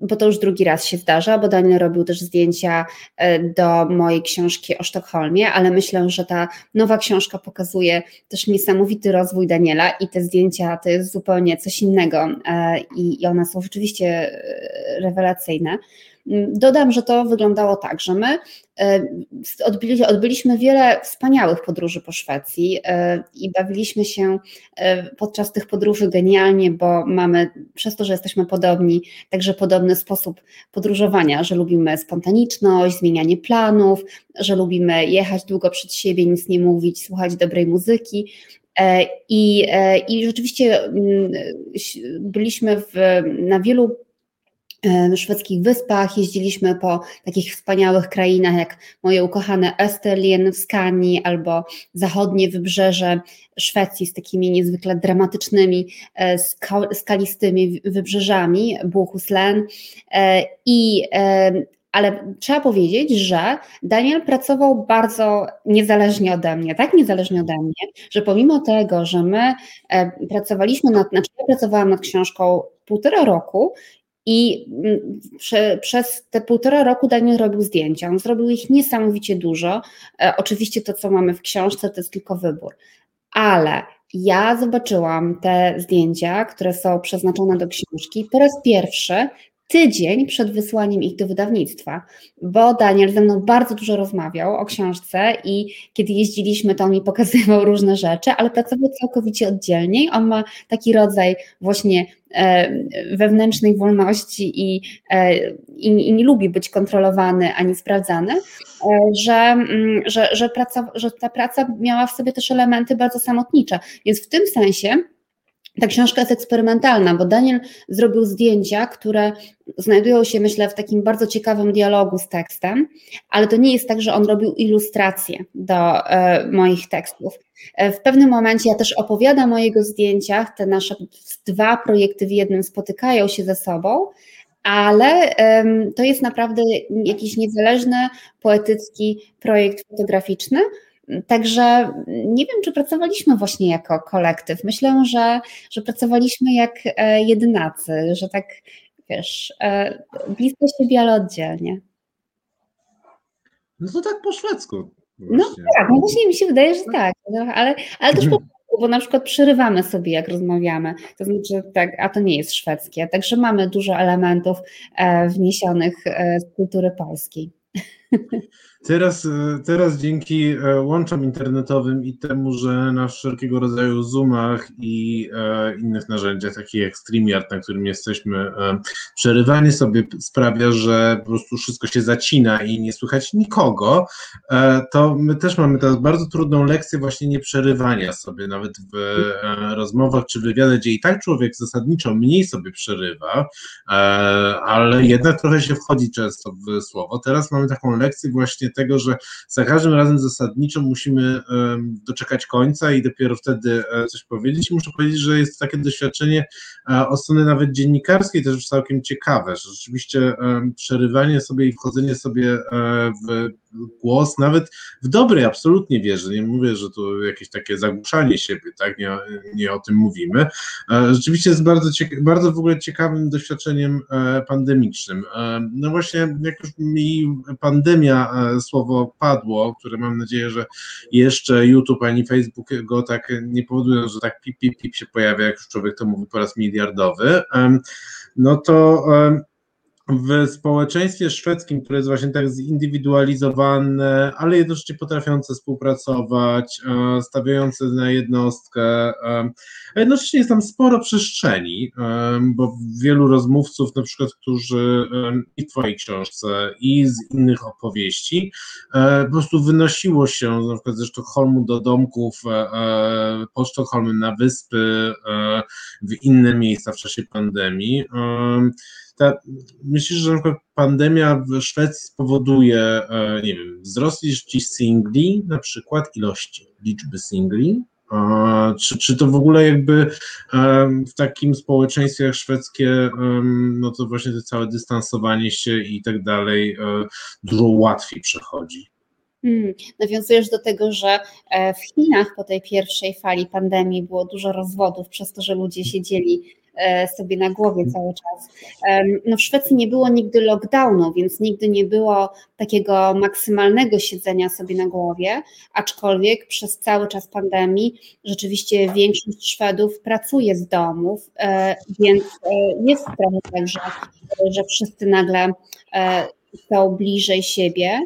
bo to już drugi raz się zdarza, bo Daniel robił też zdjęcia e, do mojej książki o Sztokholmie, ale myślę, że ta nowa książka pokazuje też niesamowity rozwój Daniela i te zdjęcia to jest zupełnie coś innego e, i one są rzeczywiście e, rewelacyjne. Dodam, że to wyglądało tak, że my e, odbyli, odbyliśmy wiele wspaniałych podróży po Szwecji e, i bawiliśmy się e, podczas tych podróży genialnie, bo mamy, przez to, że jesteśmy podobni, także podobny sposób podróżowania, że lubimy spontaniczność, zmienianie planów, że lubimy jechać długo przed siebie, nic nie mówić, słuchać dobrej muzyki. I, I rzeczywiście mm, byliśmy w, na wielu szwedzkich wyspach, jeździliśmy po takich wspaniałych krainach jak moje ukochane Österlen w Skanii albo zachodnie wybrzeże Szwecji z takimi niezwykle dramatycznymi, e, skalistymi wybrzeżami, Bohuslän e, i e, ale trzeba powiedzieć, że Daniel pracował bardzo niezależnie ode mnie, tak niezależnie ode mnie, że pomimo tego, że my pracowaliśmy nad, znaczy ja pracowałam nad książką półtora roku i mm, prze, przez te półtora roku Daniel robił zdjęcia. On zrobił ich niesamowicie dużo. E, oczywiście to, co mamy w książce, to jest tylko wybór. Ale ja zobaczyłam te zdjęcia, które są przeznaczone do książki po raz pierwszy tydzień przed wysłaniem ich do wydawnictwa, bo Daniel ze mną bardzo dużo rozmawiał o książce i kiedy jeździliśmy, to on mi pokazywał różne rzeczy, ale pracował całkowicie oddzielnie. On ma taki rodzaj właśnie e, wewnętrznej wolności i, e, i, i, nie lubi być kontrolowany ani sprawdzany, e, że, mm, że, że, praca, że ta praca miała w sobie też elementy bardzo samotnicze. Więc w tym sensie ta książka jest eksperymentalna, bo Daniel zrobił zdjęcia, które znajdują się, myślę, w takim bardzo ciekawym dialogu z tekstem, ale to nie jest tak, że on robił ilustracje do e, moich tekstów. E, w pewnym momencie ja też opowiadam o jego zdjęciach, te nasze dwa projekty w jednym spotykają się ze sobą, ale to jest naprawdę jakiś niezależny, poetycki projekt fotograficzny, Także nie wiem, czy pracowaliśmy właśnie jako kolektyw. Myślę, że, że pracowaliśmy jak e, jedynacy, że tak wiesz, blisko siebie, ale oddzielnie. No to tak po szwedzku. No tak, no właśnie mi się wydaje, że tak, no, ale, ale też po bo na przykład przerywamy sobie, jak rozmawiamy. To znaczy, tak, a to nie jest szwedzkie. Także mamy dużo elementów e, wniesionych e, z kultury polskiej. Teraz, e, teraz dzięki e, łączom internetowym i temu, że na wszelkiego rodzaju Zoomach i e, innych narzędziach, takich jak StreamYard, na którym jesteśmy, e, przerywanie sobie sprawia, że po prostu wszystko się zacina i nie słychać nikogo, e, to my też mamy teraz bardzo trudną lekcję właśnie nie przerywania sobie, nawet w e, rozmowach czy wywiadach, gdzie i tak człowiek zasadniczo mniej sobie przerywa, ale jednak trochę się wchodzi często w słowo. Teraz mamy taką lekcję właśnie tego, że za każdym razem zasadniczo musimy doczekać końca i dopiero wtedy e, coś powiedzieć. I muszę powiedzieć, że jest takie doświadczenie e, od strony nawet dziennikarskiej też całkiem ciekawe, że rzeczywiście przerywanie sobie i wchodzenie sobie e, w głos, nawet w dobrej absolutnie wierzę, nie mówię, że to jakieś takie zagłuszanie siebie, tak, nie, nie o tym mówimy. Rzeczywiście jest bardzo, bardzo w ogóle ciekawym doświadczeniem pandemicznym. No właśnie, jak już mi pandemia słowo padło, które mam nadzieję, że jeszcze YouTube ani Facebook go tak nie powodują, że tak pip, pip, pip się pojawia, jak już człowiek to mówi po raz miliardowy, no to w społeczeństwie szwedzkim, które jest właśnie tak zindywidualizowane, ale jednocześnie potrafiące współpracować, e, stawiające na jednostkę, e, a jednocześnie jest tam sporo przestrzeni, e, bo wielu rozmówców, na przykład, którzy i w Twojej książce, i z innych opowieści, po prostu wynosiło się na przykład ze Sztokholmu do domków pod Sztokholmem na wyspy, w inne miejsca w czasie pandemii ta, myślisz, że pandemia w Szwecji spowoduje, e, nie wiem, wzrost ilości singli, na przykład ilości liczby singli? Czy, czy to w ogóle jakby w takim społeczeństwie jak szwedzkie, no to właśnie to całe dystansowanie się i tak dalej e, dużo łatwiej przechodzi? Hmm. Nawiązujesz do tego, że e, w Chinach po tej pierwszej fali pandemii było dużo rozwodów przez to, że ludzie siedzieli sobie na głowie cały czas. No w Szwecji nie było nigdy lockdownu, więc nigdy nie było takiego maksymalnego siedzenia sobie na głowie, aczkolwiek przez cały czas pandemii rzeczywiście większość Szwedów pracuje z domów, e, więc e, jest trochę tak, że, że wszyscy nagle są bliżej siebie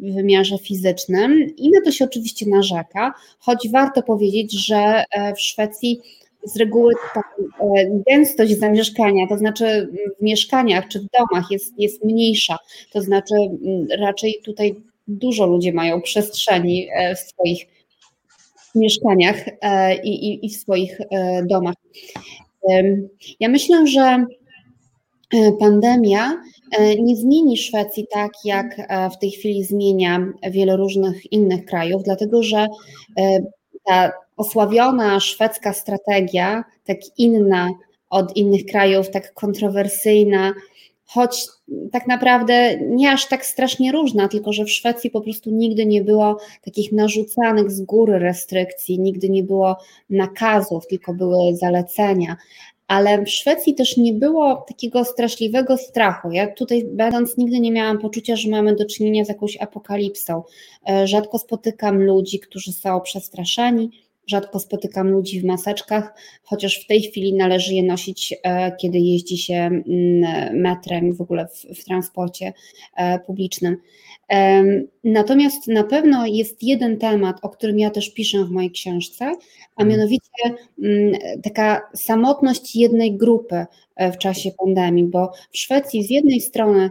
w wymiarze fizycznym i na to się oczywiście narzeka, choć warto powiedzieć, że w Szwecji z reguły ta e, gęstość zamieszkania, to znaczy w mieszkaniach czy w domach jest, jest mniejsza, to znaczy raczej tutaj dużo ludzi mają przestrzeni e, w swoich mieszkaniach e, i, i, i w swoich domach. Ja myślę, że pandemia nie zmieni Szwecji tak, jak w tej chwili zmienia wiele różnych innych krajów, dlatego że ta osławiona szwedzka strategia, tak inna od innych krajów, tak kontrowersyjna, choć tak naprawdę nie aż tak strasznie różna, tylko że w Szwecji po prostu nigdy nie było takich narzucanych z góry restrykcji, nigdy nie było nakazów, tylko były zalecenia. Ale w Szwecji też nie było takiego straszliwego strachu. Ja tutaj, będąc, nigdy nie miałam poczucia, że mamy do czynienia z jakąś apokalipsą. E, rzadko spotykam ludzi, którzy są przestraszeni Rzadko spotykam ludzi w maseczkach, chociaż w tej chwili należy je nosić, e, kiedy jeździ się mm, metrem, w ogóle w, w transporcie e, publicznym. Natomiast na pewno jest jeden temat, o którym ja też piszę w mojej książce, a mianowicie mm, taka samotność jednej grupy e, w czasie pandemii, bo w Szwecji z jednej strony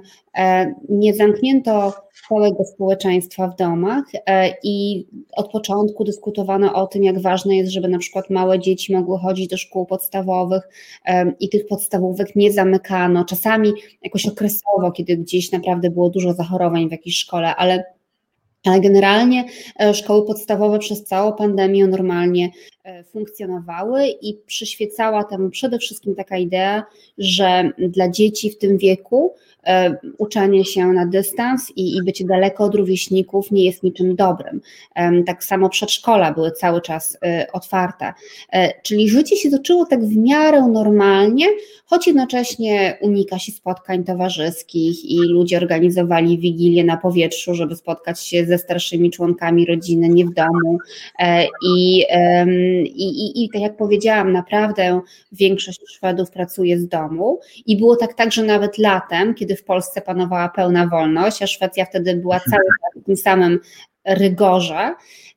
nie zamknięto całego społeczeństwa w domach e, i od początku dyskutowano o tym, jak ważne jest, żeby na przykład małe dzieci mogły chodzić do szkół podstawowych e, i tych podstawówek nie zamykano, czasami jakoś okresowo, kiedy gdzieś naprawdę było dużo zachorowań w jakiejś szkole, ale ale generalnie e, szkoły podstawowe przez całą pandemię normalnie funkcjonowały i przyświecała temu przede wszystkim taka idea, że dla dzieci w tym wieku E, uczenie się na dystans i, i bycie daleko od rówieśników nie jest niczym dobrym. Tak samo przedszkola były cały czas e, otwarte. E, czyli życie się toczyło tak w miarę normalnie, choć jednocześnie unika się spotkań towarzyskich i ludzie organizowali wigilię na powietrzu, żeby spotkać się ze starszymi członkami rodziny, nie w domu. I, i, i, i tak jak powiedziałam, naprawdę większość Szwedów pracuje z domu i było tak tak, że nawet latem, kiedy w Polsce panowała pełna wolność, a Szwecja wtedy była mhm. cały czas w tym samym rygorze,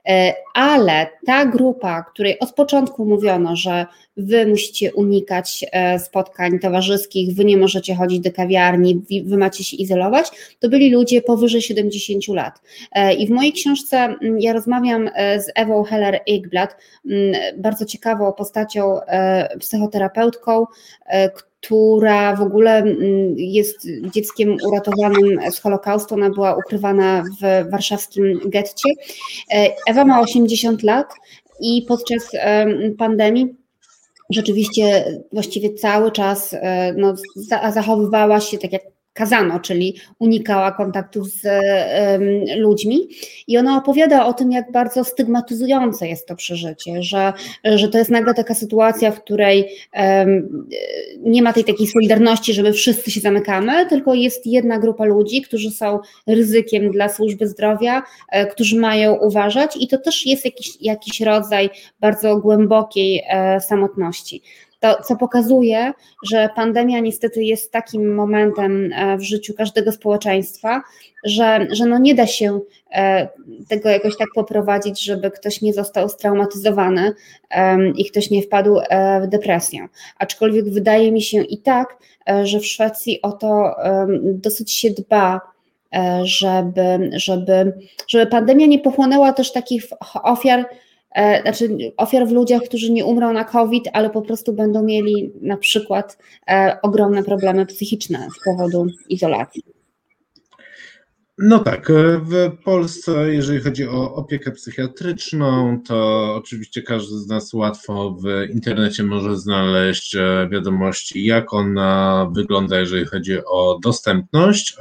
e, ale ta grupa, której od początku mówiono, że wy musicie unikać e, spotkań towarzyskich, wy nie możecie chodzić do kawiarni, wy macie się izolować, to byli ludzie powyżej 70 lat. E, I w mojej książce mm, ja rozmawiam z Ewą Heller-Eggblad, mm, bardzo ciekawą postacią, psychoterapeutką, która w ogóle mm, jest dzieckiem uratowanym z Holokaustu. Ona była ukrywana w warszawskim getcie. E, Ewa ma 80 lat i podczas pandemii rzeczywiście właściwie cały czas e, no, zachowywała się tak jak kazano, czyli unikała kontaktów z ludźmi. I ona opowiada o tym, jak bardzo stygmatyzujące jest to przeżycie, że, że to jest nagle taka sytuacja, w której nie ma tej takiej solidarności, żeby wszyscy się zamykamy, tylko jest jedna grupa ludzi, którzy są ryzykiem dla służby zdrowia, e, którzy mają uważać, i to też jest jakiś, jakiś rodzaj bardzo głębokiej e, samotności to, co pokazuje, że pandemia niestety jest takim momentem e, w życiu każdego społeczeństwa, że, że no nie da się e, tego jakoś tak poprowadzić, żeby ktoś nie został straumatyzowany i ktoś nie wpadł e, w depresję. Aczkolwiek wydaje mi się i tak, że w Szwecji o to dosyć się dba, żeby, żeby, żeby pandemia nie pochłonęła też takich ofiar znaczy ofiar w ludziach, którzy nie umrą na COVID, ale po prostu będą mieli na przykład e, ogromne problemy psychiczne z powodu izolacji. No tak, e, w Polsce, jeżeli chodzi o opiekę psychiatryczną, to oczywiście każdy z nas łatwo w internecie może znaleźć wiadomości, jak ona wygląda, jeżeli chodzi o dostępność.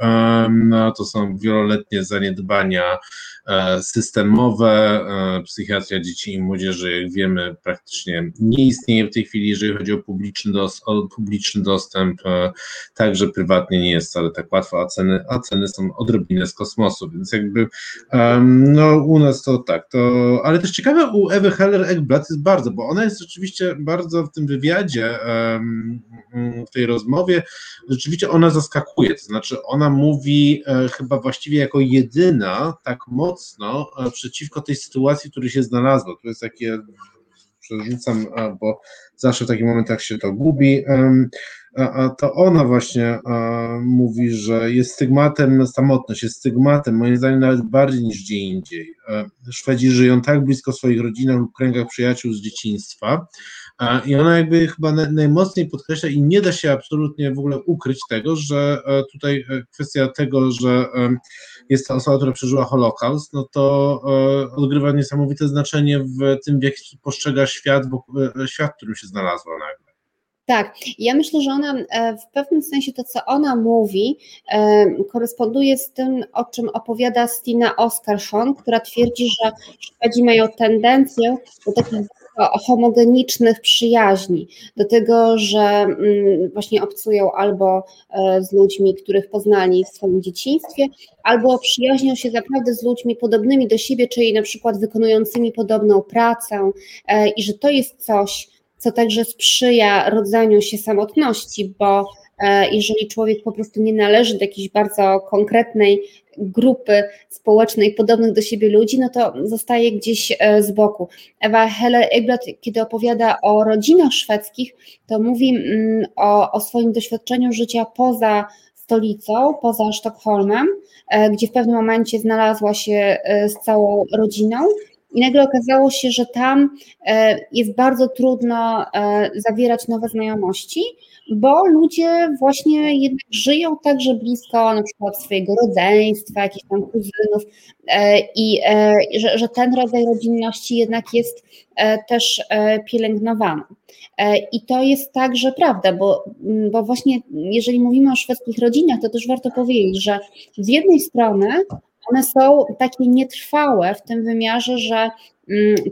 No, to są wieloletnie zaniedbania E, systemowe. E, psychiatria dzieci i młodzieży, jak wiemy, praktycznie nie istnieje w tej chwili, jeżeli chodzi o publiczny, dos o publiczny dostęp. E, także prywatnie nie jest wcale tak łatwo, a ceny, a ceny są odrobinę z kosmosu, więc jakby no u nas to tak, to, ale też ciekawe u Ewy Heller-Eckblad jest bardzo, bo ona jest rzeczywiście bardzo w tym wywiadzie, w tej rozmowie, rzeczywiście ona zaskakuje, to znaczy ona mówi chyba właściwie jako jedyna tak mocno mocno e, przeciwko tej sytuacji, w której się znalazło. To jest takie, przerzucam, e, bo zawsze w takich momentach się to gubi. To ona właśnie mówi, że jest stygmatem, samotność jest stygmatem, moim zdaniem nawet bardziej niż gdzie indziej. E, Szwedzi żyją tak blisko swoich rodzinach lub kręgach przyjaciół z dzieciństwa, i ona jakby chyba najmocniej podkreśla i nie da się absolutnie w ogóle ukryć tego, że tutaj kwestia tego, że jest to osoba, która przeżyła Holokaust, no to e, odgrywa niesamowite znaczenie w tym, w jaki postrzega świat, e, świat, w którym się znalazła nagle. Tak, ja myślę, że ona e, w pewnym sensie to, co ona mówi, koresponduje z tym, o czym opowiada Stina Oskarsson, która twierdzi, że Szwedzi mają tendencję do takich homogenicznych przyjaźni, do tego, że mm, właśnie obcują albo e, z ludźmi, których poznali w swoim dzieciństwie, albo przyjaźnią się naprawdę z ludźmi podobnymi do siebie, czyli na przykład wykonującymi podobną pracę e, i że to jest coś, co także sprzyja rodzeniu się samotności, bo jeżeli człowiek po prostu nie należy do jakiejś bardzo konkretnej grupy społecznej podobnych do siebie ludzi, no to zostaje gdzieś e, z boku. Ewa Heller-Egblat, kiedy opowiada o rodzinach szwedzkich, to mówi mm, o, o swoim doświadczeniu życia poza stolicą, poza Sztokholmem, e, gdzie w pewnym momencie znalazła się e, z całą rodziną i nagle okazało się, że tam jest bardzo trudno zawierać nowe znajomości, bo ludzie właśnie jednak żyją także blisko na przykład swojego rodzeństwa, jakichś tam kuzynów i że, że ten rodzaj rodzinności jednak jest też pielęgnowany. I to jest także prawda, bo, bo właśnie jeżeli mówimy o szwedzkich rodzinach, to też warto powiedzieć, że z jednej strony one są takie nietrwałe w tym wymiarze, że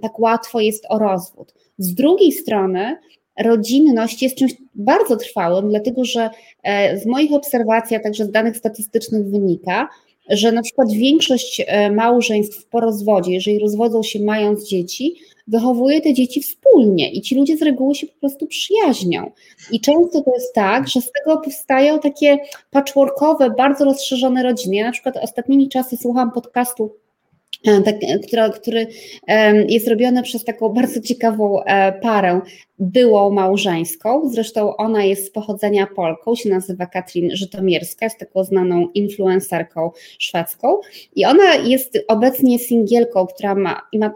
tak łatwo jest o rozwód. Z drugiej strony rodzinność jest czymś bardzo trwałym, dlatego że e, z moich obserwacji, a także z danych statystycznych wynika, że na przykład większość e, małżeństw po rozwodzie, jeżeli rozwodzą się mając dzieci, wychowuje te dzieci wspólnie i ci ludzie z reguły się po prostu przyjaźnią. I często to jest tak, że z tego powstają takie patchworkowe, bardzo rozszerzone rodziny. Ja na przykład ostatnimi czasy słucham podcastu e, tak, który, który jest robiony przez taką bardzo ciekawą e, parę, byłą małżeńską. Zresztą ona jest z pochodzenia Polką, się nazywa Katrin Żytomierska, jest taką znaną influencerką szwedzką. I ona jest obecnie singielką, która ma, ma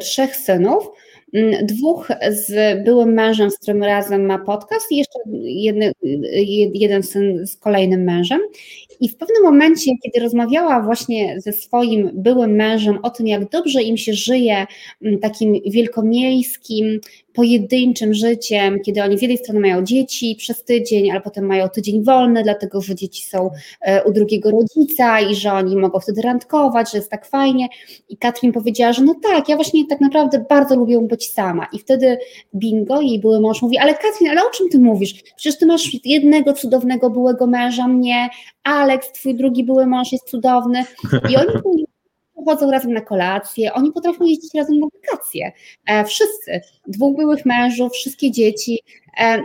trzech synów, mm, dwóch z byłym mężem, z którym razem ma podcast i jeszcze jedny, jeden syn z kolejnym mężem. I w pewnym momencie, kiedy rozmawiała właśnie ze swoim byłym mężem o tym, jak dobrze im się żyje mm, takim wielkomiejskim, pojedynczym życiem, kiedy oni z jednej strony mają dzieci przez tydzień, ale potem mają tydzień wolny, dlatego że dzieci są e, u drugiego rodzica i że oni mogą wtedy randkować, że jest tak fajnie. I Katrin powiedziała, że no tak, ja właśnie tak naprawdę bardzo lubię być sama. I wtedy bingo, jej były mąż mówi, ale Katrin, ale o czym ty mówisz? Przecież ty masz jednego cudownego byłego męża, mnie, Aleks, twój drugi były mąż jest cudowny. I oni chodzą razem na kolację, oni potrafią jeździć razem na wakacje. E, wszyscy, dwóch byłych mężów, wszystkie dzieci,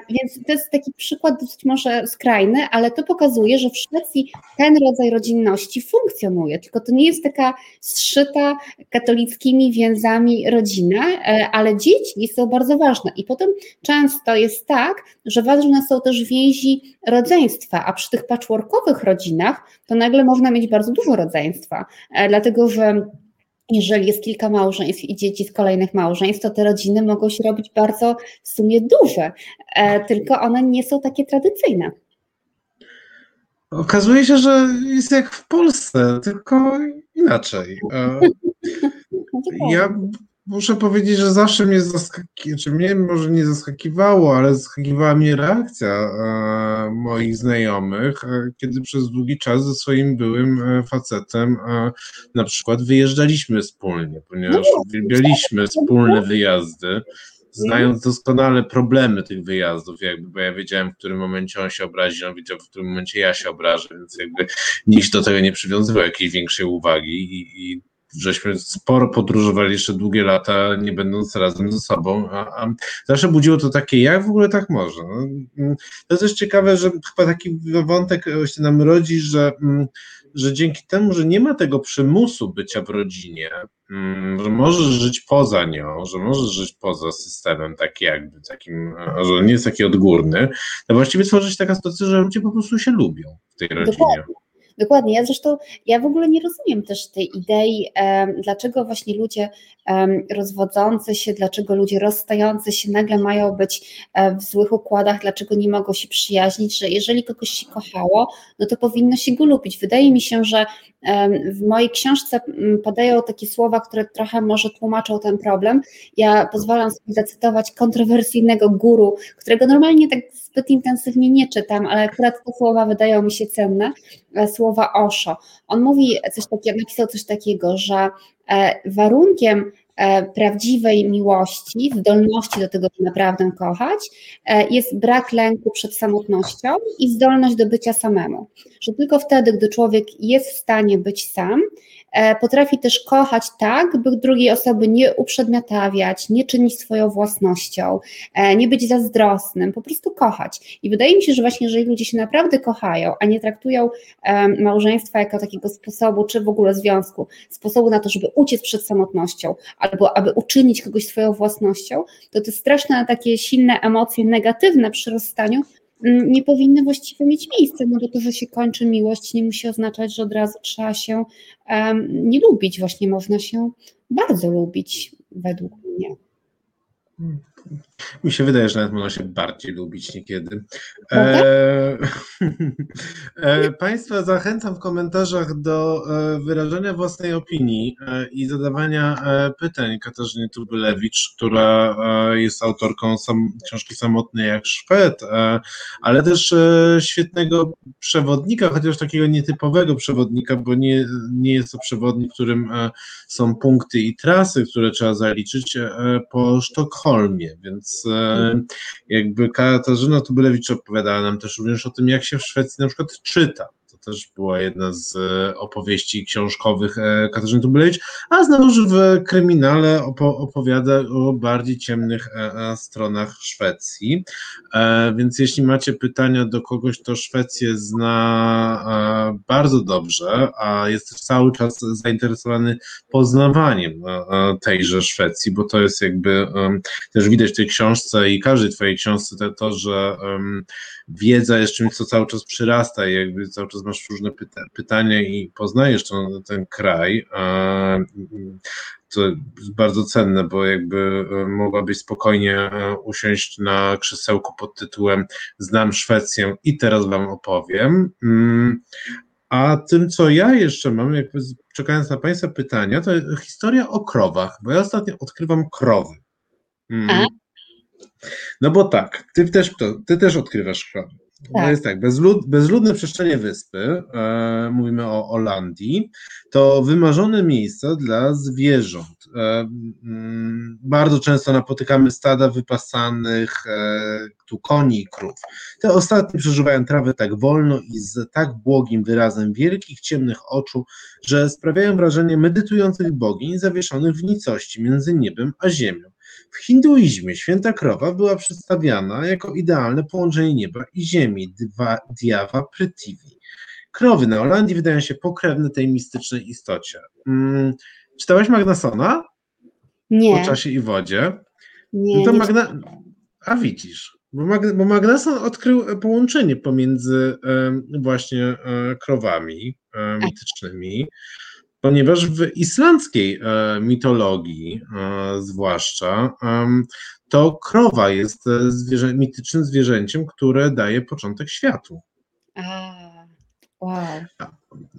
więc to jest taki przykład dosyć może skrajny, ale to pokazuje, że w Szwecji ten rodzaj rodzinności funkcjonuje, tylko to nie jest taka zszyta katolickimi więzami rodzina, e, ale dzieci są bardzo ważne. I potem często jest tak, że ważne są też więzi rodzeństwa, a przy tych patchworkowych rodzinach to nagle można mieć bardzo dużo rodzeństwa, dlatego że jeżeli jest kilka małżeństw i dzieci z kolejnych małżeństw, to te rodziny mogą się robić bardzo w sumie duże, e, tylko one nie są takie tradycyjne. Okazuje się, że jest jak w Polsce, tylko inaczej. E, ja muszę powiedzieć, że zawsze mnie zaskakiwało, czy mnie może nie zaskakiwało, ale zaskakiwała mnie reakcja e, moich znajomych, e, kiedy przez długi czas ze swoim byłym e, facetem na przykład wyjeżdżaliśmy wspólnie, ponieważ no uwielbialiśmy wspólne wyjazdy znając doskonale problemy tych wyjazdów, jakby, bo ja wiedziałem, w którym momencie on się obrazi, on wiedział, w którym momencie ja się obrażę, więc jakby nikt do tego nie przywiązywał jakiejś większej uwagi i, i żeśmy sporo podróżowali jeszcze długie lata, nie będąc razem ze sobą, a, a zawsze budziło to takie, jak w ogóle tak może? No, mm, to jest też ciekawe, że chyba taki wątek się nam rodzi, że, mm, że dzięki temu, że nie ma tego przymusu bycia w rodzinie, mm, że możesz żyć poza nią, że możesz żyć poza systemem taki jakby takim, że nie jest taki odgórny, to właściwie tworzy się taka sytuacja, że ludzie po prostu się lubią w tej rodzinie. Dokładnie. Dokładnie. Ja zresztą, ja w ogóle nie rozumiem też tej idei, dlaczego właśnie ludzie rozwodzący się, dlaczego ludzie rozstający się nagle mają być e, w złych układach, dlaczego nie mogą się przyjaźnić, że jeżeli kogoś się kochało, no to powinno się go lubić. Wydaje mi się, że w mojej książce podają takie słowa, które trochę może tłumaczą ten problem. Ja pozwalam sobie zacytować kontrowersyjnego guru, którego normalnie tak zbyt intensywnie nie czytam, ale akurat te słowa wydają mi się cenne, e, słowa Osho. On mówi coś takiego, napisał coś takiego, że e, warunkiem e, prawdziwej miłości, zdolności do tego, by naprawdę kochać, jest brak lęku przed samotnością i zdolność do bycia samemu. Że tylko wtedy, gdy człowiek jest w stanie być sam, E, potrafi też kochać tak, by drugiej osoby nie uprzedmiotawiać, nie czynić swoją własnością, e, nie być zazdrosnym, po prostu kochać. I wydaje mi się, że właśnie jeżeli ludzie się naprawdę kochają, a nie traktują małżeństwa jako takiego sposobu, czy w ogóle związku, sposobu na to, żeby uciec przed samotnością, albo aby uczynić kogoś swoją własnością, to te straszne takie silne emocje negatywne przy rozstaniu nie powinny właściwie mieć miejsca, no bo to, że się kończy miłość, nie musi oznaczać, że od razu trzeba się um, nie lubić. Właśnie można się bardzo lubić, według mnie. Mi się wydaje, że nawet można się bardziej lubić niekiedy. E, e, państwa zachęcam w komentarzach do e, wyrażenia własnej opinii e, i zadawania e, pytań Katarzynie Tubylewicz, która e, jest autorką sam, książki Samotny jak Szwed, ale też świetnego przewodnika, chociaż takiego nietypowego przewodnika, bo nie, nie jest to przewodnik, w którym są punkty i trasy, które trzeba zaliczyć po Sztokholmie, więc więc e, jakby Katarzyna Tubylewicz opowiadała nam też również o tym, jak się w Szwecji na przykład czyta też była jedna z e, opowieści książkowych e, Katarzyny Tubylewicz, a znowuż w kryminale opowiada o bardziej ciemnych e, stronach Szwecji. Więc jeśli macie pytania do kogoś, kto Szwecję zna bardzo dobrze, a jest cały czas zainteresowany poznawaniem tejże Szwecji, bo to jest jakby też widać w tej książce i każdej twojej książce to, to że wiedza jest czymś, co cały czas przyrasta i jakby cały czas masz różne pyta pytania i poznajesz ten, ten kraj. To jest bardzo cenne, bo jakby e, mogłabyś spokojnie e, usiąść na krzesełku pod tytułem Znam Szwecję i teraz wam opowiem. Mm, a tym, co ja jeszcze mam, jakby czekając na Państwa pytania, to historia o krowach, bo ja ostatnio odkrywam krowy. Mm. No bo tak, ty też, ty też odkrywasz krowy. Tak. To jest tak, bezlud, bezludne przestrzenie wyspy, e, mówimy o Holandii, to wymarzone miejsca dla zwierząt. E, m, mm, bardzo często napotykamy stada wypasanych e, tu koni i krów. Te ostatnie przeżywają trawę tak wolno i z tak błogim wyrazem wielkich, ciemnych oczu, że sprawiają wrażenie medytujących bogiń zawieszonych w nicości między niebem a ziemią. W hinduizmie święta krowa była przedstawiana jako idealne połączenie nieba i ziemi, dwa, Dyawa Prithvi. Krowy na Holandii wydają się pokrewne tej mistycznej istocie. Hmm, czytałaś Magnasona? Nie. O czasie i wodzie? Nie. No to Magna... A widzisz, bo, Mag... bo Magnason odkrył połączenie pomiędzy właśnie e, krowami e, mitycznymi ponieważ w islandzkiej e, mitologii, e, zwłaszcza, to krowa jest e, zwierzę, mitycznym zwierzęciem, które daje początek światu. A, wow.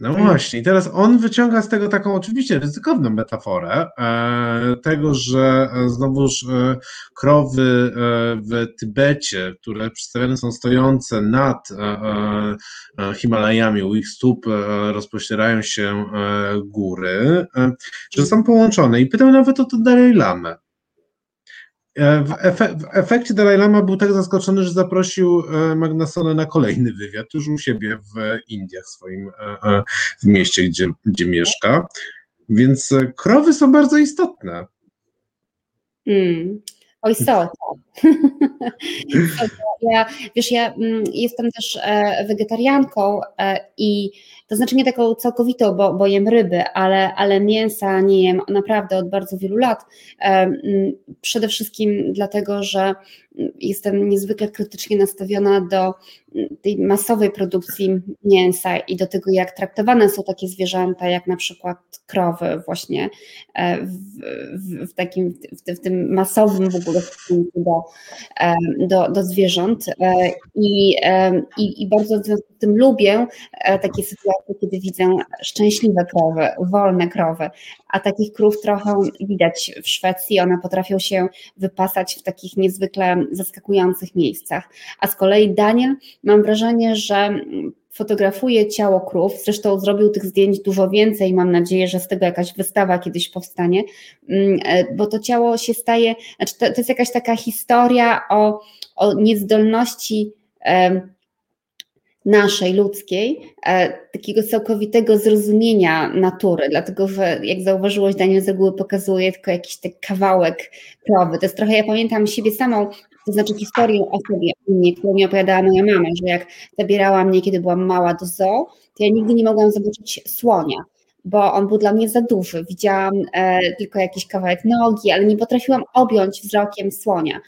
No właśnie, i teraz on wyciąga z tego taką oczywiście ryzykowną metaforę, e, tego, że znowuż e, krowy e, w Tybecie, które przedstawione są stojące nad Himalajami, u ich stóp rozpościerają się góry, że są połączone. I pytał nawet o to Dalai Lamę. E, w, efe, w, efekcie Dalai Lama był tak zaskoczony, że zaprosił e, Magnasona na kolejny wywiad, już u siebie w Indiach, swoim e, w mieście, gdzie, gdzie mieszka. Więc krowy są bardzo istotne. Mm. Oj, są. Tak. ja, wiesz, ja mm, jestem też wegetarianką i to znaczy nie taką całkowitą, bo, bo jem ryby, ale, ale mięsa nie jem naprawdę od bardzo wielu lat. Przede wszystkim dlatego, że jestem niezwykle krytycznie nastawiona do tej masowej produkcji mięsa i do tego, jak traktowane są takie zwierzęta, jak na przykład krowy, właśnie e, w, w, w takim, w, w, tym masowym w ogóle stosunku do, do, do zwierząt. E, I, i, I bardzo w związku z tym lubię e, takie sytuacje, kiedy widzę szczęśliwe krowy, wolne krowy, a takich krów trochę widać w Szwecji. One potrafią się wypasać w takich niezwykle zaskakujących miejscach. A z kolei Daniel, mam wrażenie, że fotografuje ciało krów, zresztą zrobił tych zdjęć dużo więcej, mam nadzieję, że z tego jakaś wystawa kiedyś powstanie, mm, e, bo to ciało się staje, znaczy to, to jest jakaś taka historia o, o niezdolności naszej, ludzkiej, e, takiego całkowitego zrozumienia natury, dlatego że jak zauważyłeś, Daniel z reguły pokazuje tylko jakiś taki kawałek krowy. To jest trochę, ja pamiętam siebie samą, to znaczy historię o sobie, mnie, którą mi opowiadała moja mama, że jak zabierała mnie, kiedy byłam mała do zoo, to ja nigdy nie mogłam zobaczyć słonia, bo on był dla mnie za duży. Widziałam e, tylko jakiś kawałek nogi, ale nie potrafiłam objąć wzrokiem słonia.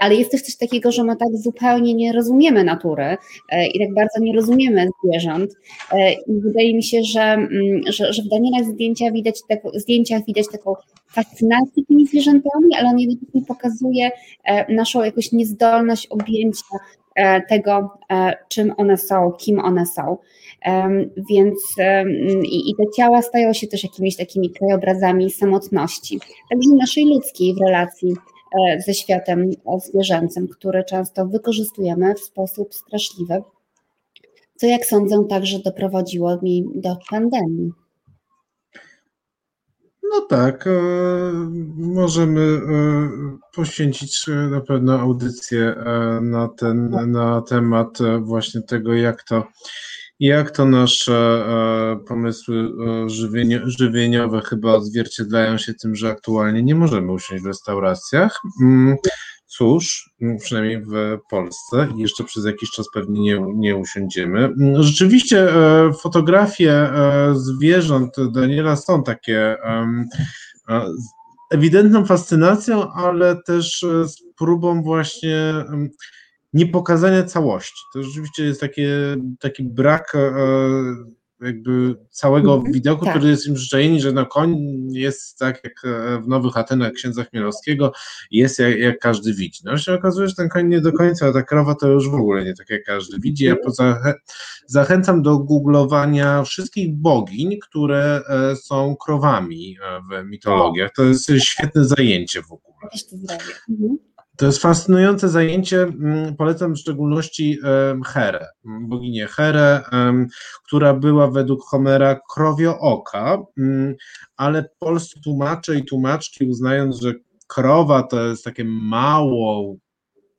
Ale jest też coś takiego, że my tak zupełnie nie rozumiemy natury i tak bardzo nie rozumiemy zwierząt i wydaje mi się, że, mm, że, że w Danielach zdjęcia widać, tak, zdjęciach widać taką fascynację tymi zwierzętami, ale on jednocześnie pokazuje naszą jakąś niezdolność objęcia tego, czym one są, kim one są. Więc i, i te ciała stają się też jakimiś takimi krajobrazami samotności, także naszej ludzkiej w relacji e, ze światem zwierzęcym, który często wykorzystujemy w sposób straszliwy, co jak sądzę także doprowadziło mi do pandemii. No tak, e, możemy e, poświęcić na pewno audycję na, ten, na temat właśnie tego, jak to jak to nasze e, pomysły e, żywieniowe chyba odzwierciedlają się tym, że aktualnie nie możemy usiąść w restauracjach? Mm, cóż, mm, przynajmniej w Polsce jeszcze przez jakiś czas pewnie nie, nie usiądziemy. Mm, rzeczywiście e, fotografie zwierząt Daniela są takie ewidentną fascynacją, ale też z próbą właśnie niepokazania całości. To rzeczywiście jest takie, taki brak e, jakby całego mm -hmm, widoku, tak. który jest im życzeni, że no koń jest tak jak e, w Nowych Atenach księdza Chmielowskiego, jest jak, jak każdy widzi. No się okazuje, że ten koń nie do końca, a ta krowa to już w ogóle nie tak jak każdy widzi. Ja poza, zachęcam do googlowania wszystkich bogiń, które e, są krowami w mitologiach. To jest świetne zajęcie w ogóle. Mhm. To jest fascynujące zajęcie. Mm, polecam w szczególności Herę, boginię Herę, która była według Homera krowio oka, mm, ale polscy tłumacze i tłumaczki uznając, że krowa to jest takie mało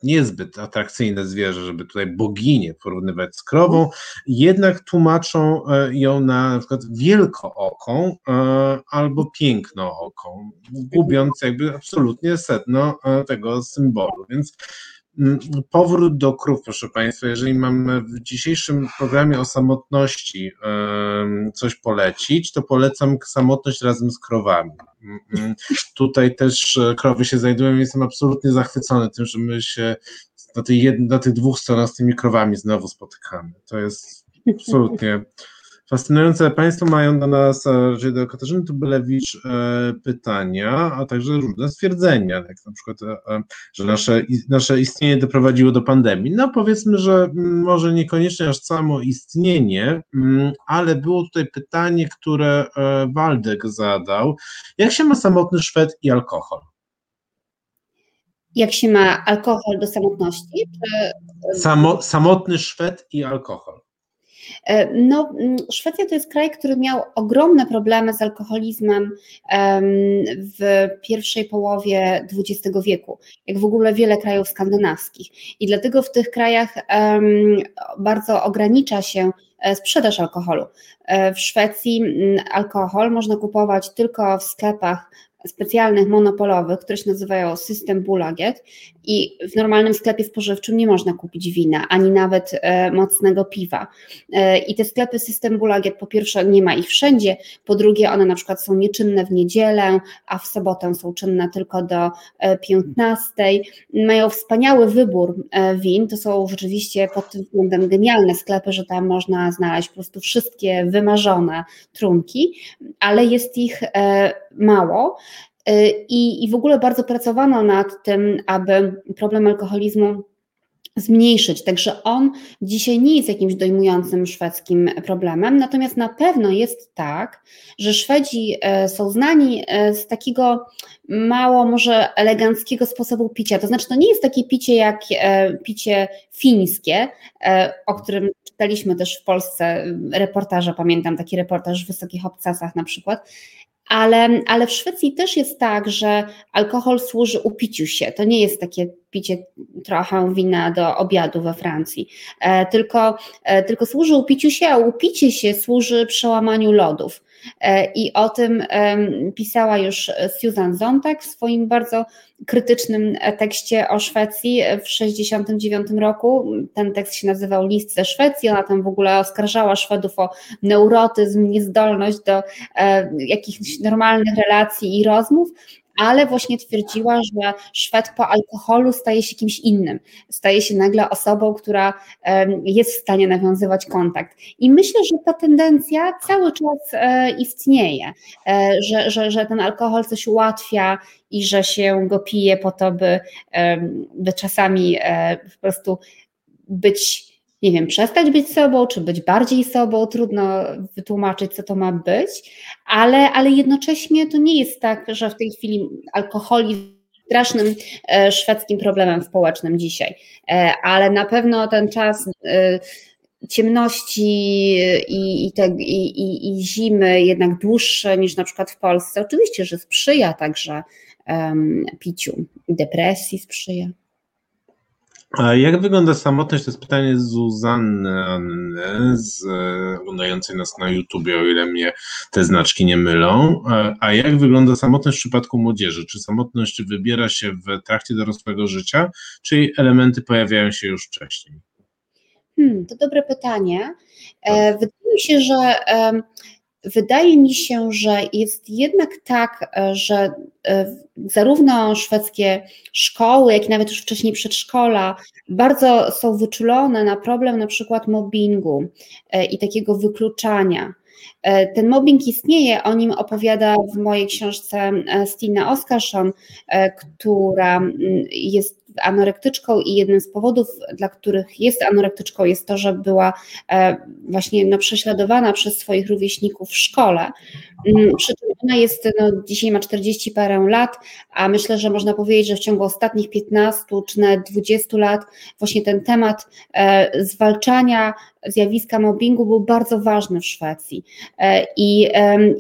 niezbyt atrakcyjne zwierzę, żeby tutaj boginię porównywać z krową, jednak tłumaczą e, ją na, na przykład wielkooką e, albo pięknooką, gubiąc jakby absolutnie sedno e, tego symbolu. Więc powrót do krów, proszę Państwa. Jeżeli mamy w dzisiejszym programie o samotności coś polecić, to polecam samotność razem z krowami. Mm, mm. Tutaj też e, krowy się znajdują i jestem absolutnie zachwycony tym, że my się na, tej na tych dwóch stronach z tymi krowami znowu spotykamy. To jest absolutnie Fascynujące Państwo mają do nas, czyli do Katarzyny Tubylewicz e, pytania, a także różne stwierdzenia, jak na przykład, e, e, że nasze, nasze istnienie doprowadziło do pandemii. No powiedzmy, że może niekoniecznie aż samo istnienie, ale było tutaj pytanie, które Waldek zadał. Jak się ma samotny Szwed i alkohol? Jak się ma alkohol do samotności? Samo, samotny Szwed i alkohol. E, no, mm, Szwecja to jest kraj, który miał ogromne problemy z alkoholizmem w pierwszej połowie XX wieku, jak w ogóle wiele krajów skandynawskich. I dlatego w tych krajach bardzo ogranicza się e, sprzedaż alkoholu. E, w Szwecji mm, alkohol można kupować tylko w sklepach specjalnych, monopolowych, które się nazywają System Bulaget i w normalnym sklepie spożywczym nie można kupić wina, ani nawet e, mocnego piwa. E, I te sklepy System Bulaget po pierwsze nie ma ich wszędzie, po drugie one na przykład są nieczynne w niedzielę, a w sobotę są czynne tylko do e, 15. Mają wspaniały wybór e, win, to są rzeczywiście pod tym względem genialne sklepy, że tam można znaleźć po prostu wszystkie wymarzone trunki, ale jest ich e, mało. Y, I, I w ogóle bardzo pracowano nad tym, aby problem alkoholizmu zmniejszyć. Także on dzisiaj nie jest jakimś dojmującym szwedzkim problemem, natomiast na pewno jest tak, że Szwedzi e, są znani e, z takiego mało może eleganckiego sposobu picia. To znaczy, to nie jest takie picie jak picie fińskie, o którym czytaliśmy też w Polsce reportaże, pamiętam taki reportaż w Wysokich Obcasach na przykład, ale, ale w Szwecji też jest tak, że alkohol służy upiciu się. To nie jest takie picie trochę wina do obiadu we Francji, e, tylko, e, tylko służy upiciu się, a upicie się służy przełamaniu lodów. E, I o tym pisała już Susan Zontag w swoim bardzo krytycznym tekście o Szwecji w 1969 roku. Ten tekst się nazywał List ze Szwecji. Ona tam w ogóle oskarżała Szwedów o neurotyzm, niezdolność do jakichś normalnych relacji i rozmów ale właśnie twierdziła, że Szwed po alkoholu staje się kimś innym, staje się nagle osobą, która jest w stanie nawiązywać kontakt. I myślę, że ta tendencja cały czas e, istnieje, e, że, że, że ten alkohol coś ułatwia i że się go pije po to, by, by czasami e, po prostu być nie wiem, przestać być sobą, czy być bardziej sobą, trudno wytłumaczyć, co to ma być, ale, ale jednocześnie to nie jest tak, że w tej chwili alkoholizm strasznym e, szwedzkim problemem społecznym dzisiaj, e, ale na pewno ten czas e, ciemności i, i, te, i, i, zimy jednak dłuższe niż na przykład w Polsce, oczywiście, że sprzyja także um, piciu. Depresji sprzyja. A jak wygląda samotność? To jest pytanie Zuzanny Anny, z, oglądającej nas na YouTubie, o ile mnie te znaczki nie mylą. A jak wygląda samotność w przypadku młodzieży? Czy samotność wybiera się w trakcie dorosłego życia, czy elementy pojawiają się już wcześniej? Hmm, to dobre pytanie. E, wydaje mi się, że Wydaje mi się, że jest jednak tak, e, że e, zarówno szwedzkie szkoły, jak i nawet już wcześniej przedszkola bardzo są wyczulone na problem na przykład mobbingu e, i takiego wykluczania. Ten mobbing istnieje, o nim opowiada w mojej książce Stina Oskarsson, która jest anorektyczką i jednym z powodów, dla których jest anorektyczką, jest to, że była e, właśnie no, prześladowana przez swoich rówieśników w szkole. Mm, przy czym ona jest, no, dzisiaj ma 40 parę lat, a myślę, że można powiedzieć, że w ciągu ostatnich 15 czy nawet 20 lat właśnie ten temat e, zwalczania zjawiska mobbingu był bardzo ważny w Szwecji. E, I,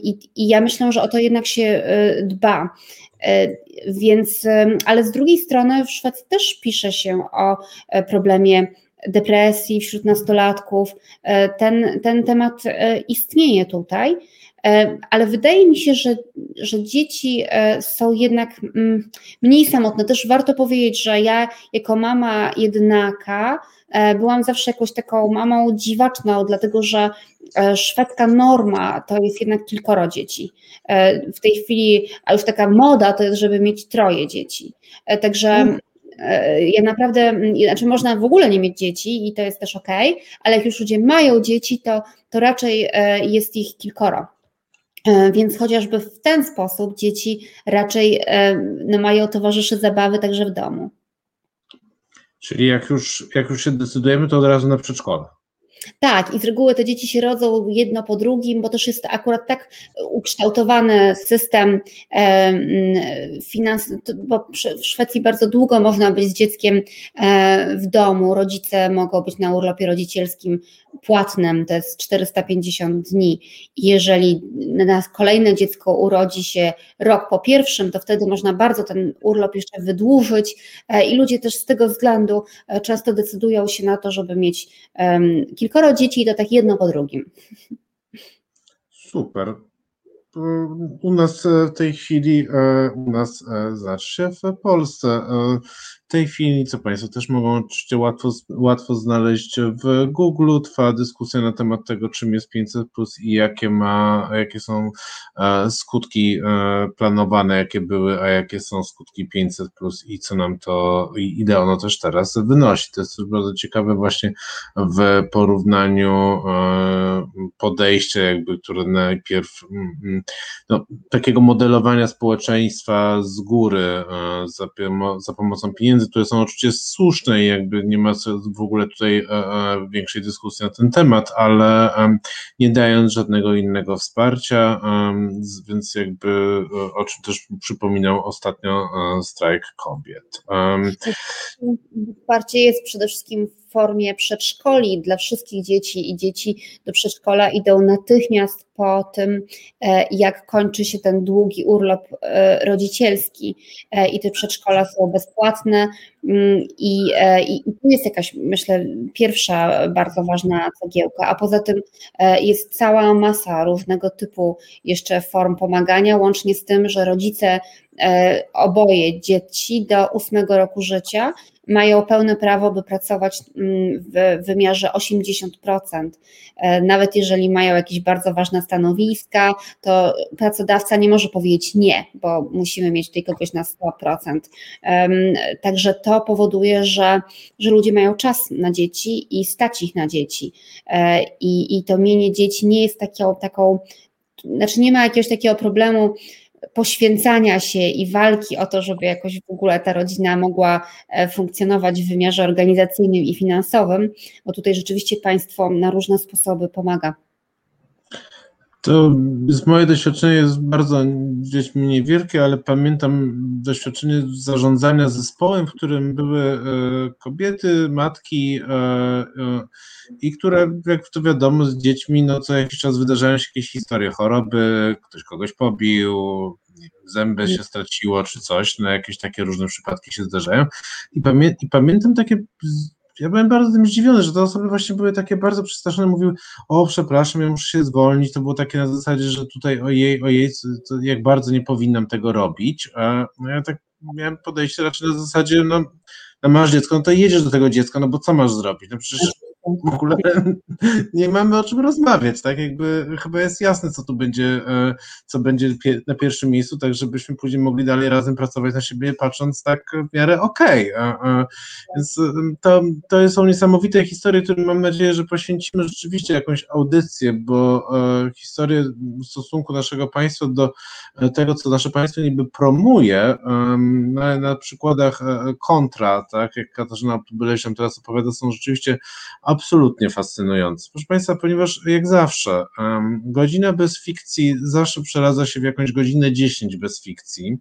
i, i ja myślę, że o to jednak się dba. E, więc, ale z drugiej strony w Szwecji też pisze się o e, problemie depresji wśród nastolatków. E, ten, ten temat istnieje tutaj, ale wydaje mi się, że, że dzieci są jednak mm, mniej samotne. Też warto powiedzieć, że ja jako mama jednaka byłam zawsze jakąś taką mamą dziwaczną, dlatego że E, szwedzka norma to jest jednak kilkoro dzieci. E, w tej chwili, a już taka moda to jest, żeby mieć troje dzieci. E, także mm. ja naprawdę, znaczy można w ogóle nie mieć dzieci i to jest też ok, ale jak już ludzie mają dzieci, to, to raczej jest ich kilkoro. Więc chociażby w ten sposób dzieci raczej no, mają towarzyszy zabawy także w domu. Czyli jak już, jak już się decydujemy, to od razu na przedszkole. Tak, i z reguły te dzieci się rodzą jedno po drugim, bo też jest akurat tak ukształtowany system finans, bo w Szwecji bardzo długo można być z dzieckiem e, w domu. Rodzice mogą być na urlopie rodzicielskim płatnym, to jest 450 dni. Jeżeli kolejne dziecko urodzi się rok po pierwszym, to wtedy można bardzo ten urlop jeszcze wydłużyć e, i ludzie też z tego względu e, często decydują się na to, żeby mieć kilkoro dzieci to tak jedno po drugim. Super. U nas w tej chwili, e, u nas, znaczy w Polsce, tej chwili, co Państwo też mogą oczywiście łatwo, łatwo znaleźć w Google, trwa dyskusja na temat tego, czym jest 500 plus i jakie ma, jakie są e, skutki e, planowane, jakie były, a jakie są skutki 500 plus i co nam to, i ile ono też teraz wynosi. To jest bardzo ciekawe właśnie w porównaniu e, podejścia jakby, które najpierw mm, mm, no, takiego modelowania społeczeństwa z góry za, za pomocą pieniędzy pieniędzy, które są oczywiście słuszne i jakby nie ma w ogóle tutaj e, e, większej dyskusji na ten temat, ale nie dając żadnego innego wsparcia, więc jakby e, o czym też przypominał ostatnio strajk kobiet. Wsparcie jest przede wszystkim w formie przedszkoli dla wszystkich dzieci i dzieci do przedszkola idą natychmiast po tym, e, jak kończy się ten długi urlop e, rodzicielski. E, i te przedszkola są bezpłatne mm, i, tu jest jakaś, myślę, pierwsza bardzo ważna cegiełka, a poza tym jest cała masa różnego typu jeszcze form pomagania, łącznie z tym, że rodzice oboje dzieci do ósmego roku życia mają pełne prawo, by pracować mm, w wymiarze 80%. E, nawet jeżeli mają jakieś bardzo ważne stanowiska, to pracodawca nie może powiedzieć nie, bo musimy mieć tutaj kogoś na 100%. Także to powoduje, że, że ludzie mają czas na dzieci i stać ich na dzieci. E, I, i to mienie dzieci nie jest taką, taką znaczy nie ma jakiegoś takiego problemu, poświęcania się i walki o to, żeby jakoś w ogóle ta rodzina mogła e, funkcjonować w wymiarze organizacyjnym i finansowym, bo tutaj rzeczywiście państwo na różne sposoby pomaga. To z moje doświadczenie jest bardzo gdzieś mniej wielkie, ale pamiętam doświadczenie zarządzania zespołem, w którym były e, kobiety, matki e, i które, jak to wiadomo, z dziećmi, no co jakiś czas wydarzają się jakieś historie choroby, ktoś kogoś pobił, zęby się straciło czy coś, no jakieś takie różne przypadki się zdarzają. I, pamię i pamiętam takie ja byłem bardzo tym zdziwiony, że te osoby właśnie były takie bardzo przestraszone, mówiły, o przepraszam, ja muszę się zwolnić, to było takie na zasadzie, że tutaj ojej, ojej, jak bardzo nie powinnam tego robić, a no ja tak miałem podejście raczej na zasadzie, no, no masz dziecko, no to jedziesz do tego dziecka, no bo co masz zrobić, no przecież w ogóle nie mamy o czym rozmawiać, tak? Jakby chyba jest jasne, co tu będzie, e, co będzie na pierwszym miejscu, tak żebyśmy później mogli dalej razem pracować na siebie, patrząc tak w miarę okej. Okay. Więc to, to są niesamowite historie, które mam nadzieję, że poświęcimy rzeczywiście jakąś audycję, bo e, historię w stosunku naszego państwa do e, tego, co nasze państwo niby promuje, na, na przykładach kontra, tak, jak Katarzyna Tubylej nam teraz opowiada, są rzeczywiście absolutnie fascynujący. Proszę Państwa, ponieważ jak zawsze, godzina bez fikcji zawsze przeradza się w jakąś godzinę 10 bez fikcji.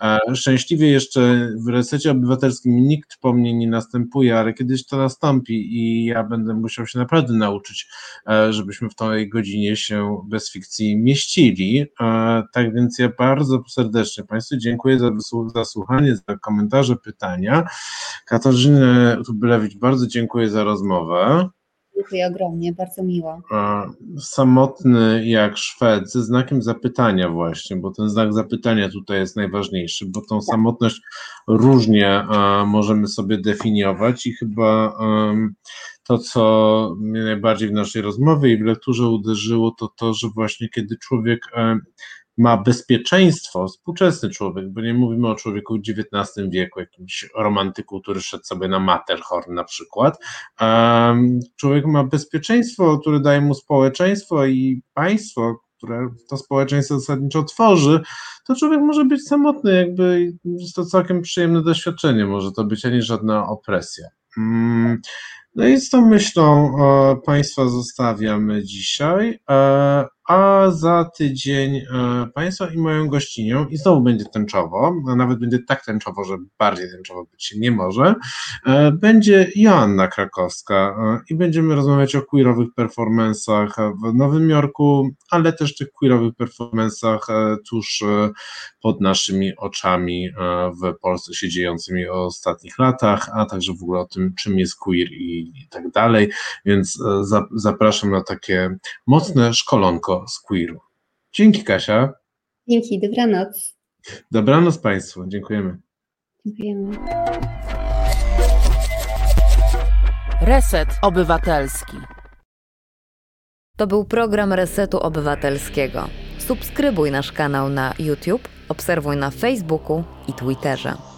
E, szczęśliwie jeszcze w resecie obywatelskim nikt po mnie nie następuje, ale kiedyś to nastąpi i ja będę musiał się naprawdę nauczyć, e, żebyśmy w tej godzinie się bez fikcji mieścili. E, tak więc ja bardzo serdecznie Państwu dziękuję za, za słuchanie, za komentarze, pytania. Katarzynę Tubylewicz bardzo dziękuję za rozmowę. Dziękuję ogromnie, bardzo miło. Samotny jak Szwed ze znakiem zapytania właśnie, bo ten znak zapytania tutaj jest najważniejszy, bo tą samotność różnie możemy sobie definiować i chyba to, co mnie najbardziej w naszej rozmowie i w lekturze uderzyło, to to, że właśnie kiedy człowiek ma bezpieczeństwo, współczesny człowiek, bo nie mówimy o człowieku w XIX wieku, jakimś romantyku, który szedł sobie na Matterhorn na przykład. Człowiek ma bezpieczeństwo, które daje mu społeczeństwo i państwo, które to społeczeństwo zasadniczo tworzy, to człowiek może być samotny, jakby jest to całkiem przyjemne doświadczenie, może to być, a nie żadna opresja. Mm, no i z tą myślą Państwa zostawiamy dzisiaj. A za tydzień e, Państwa i moją gościnią, i znowu będzie tęczowo, a nawet będzie tak tęczowo, że bardziej tęczowo być się nie może, e, będzie Joanna Krakowska e, i będziemy rozmawiać o queerowych performansach w Nowym Jorku, ale też tych queerowych performansach tuż pod naszymi oczami w Polsce się dziejącymi o ostatnich latach, a także w ogóle o tym, czym jest queer i, i tak dalej, więc zapraszam na takie mocne szkolonko z queeru. Dzięki Kasia. Dzięki, dobranoc. Dobranoc Państwu, dziękujemy. Dziękujemy. Reset Obywatelski. To był program Resetu Obywatelskiego. Subskrybuj nasz kanał na YouTube, obserwuj na Facebooku i Twitterze.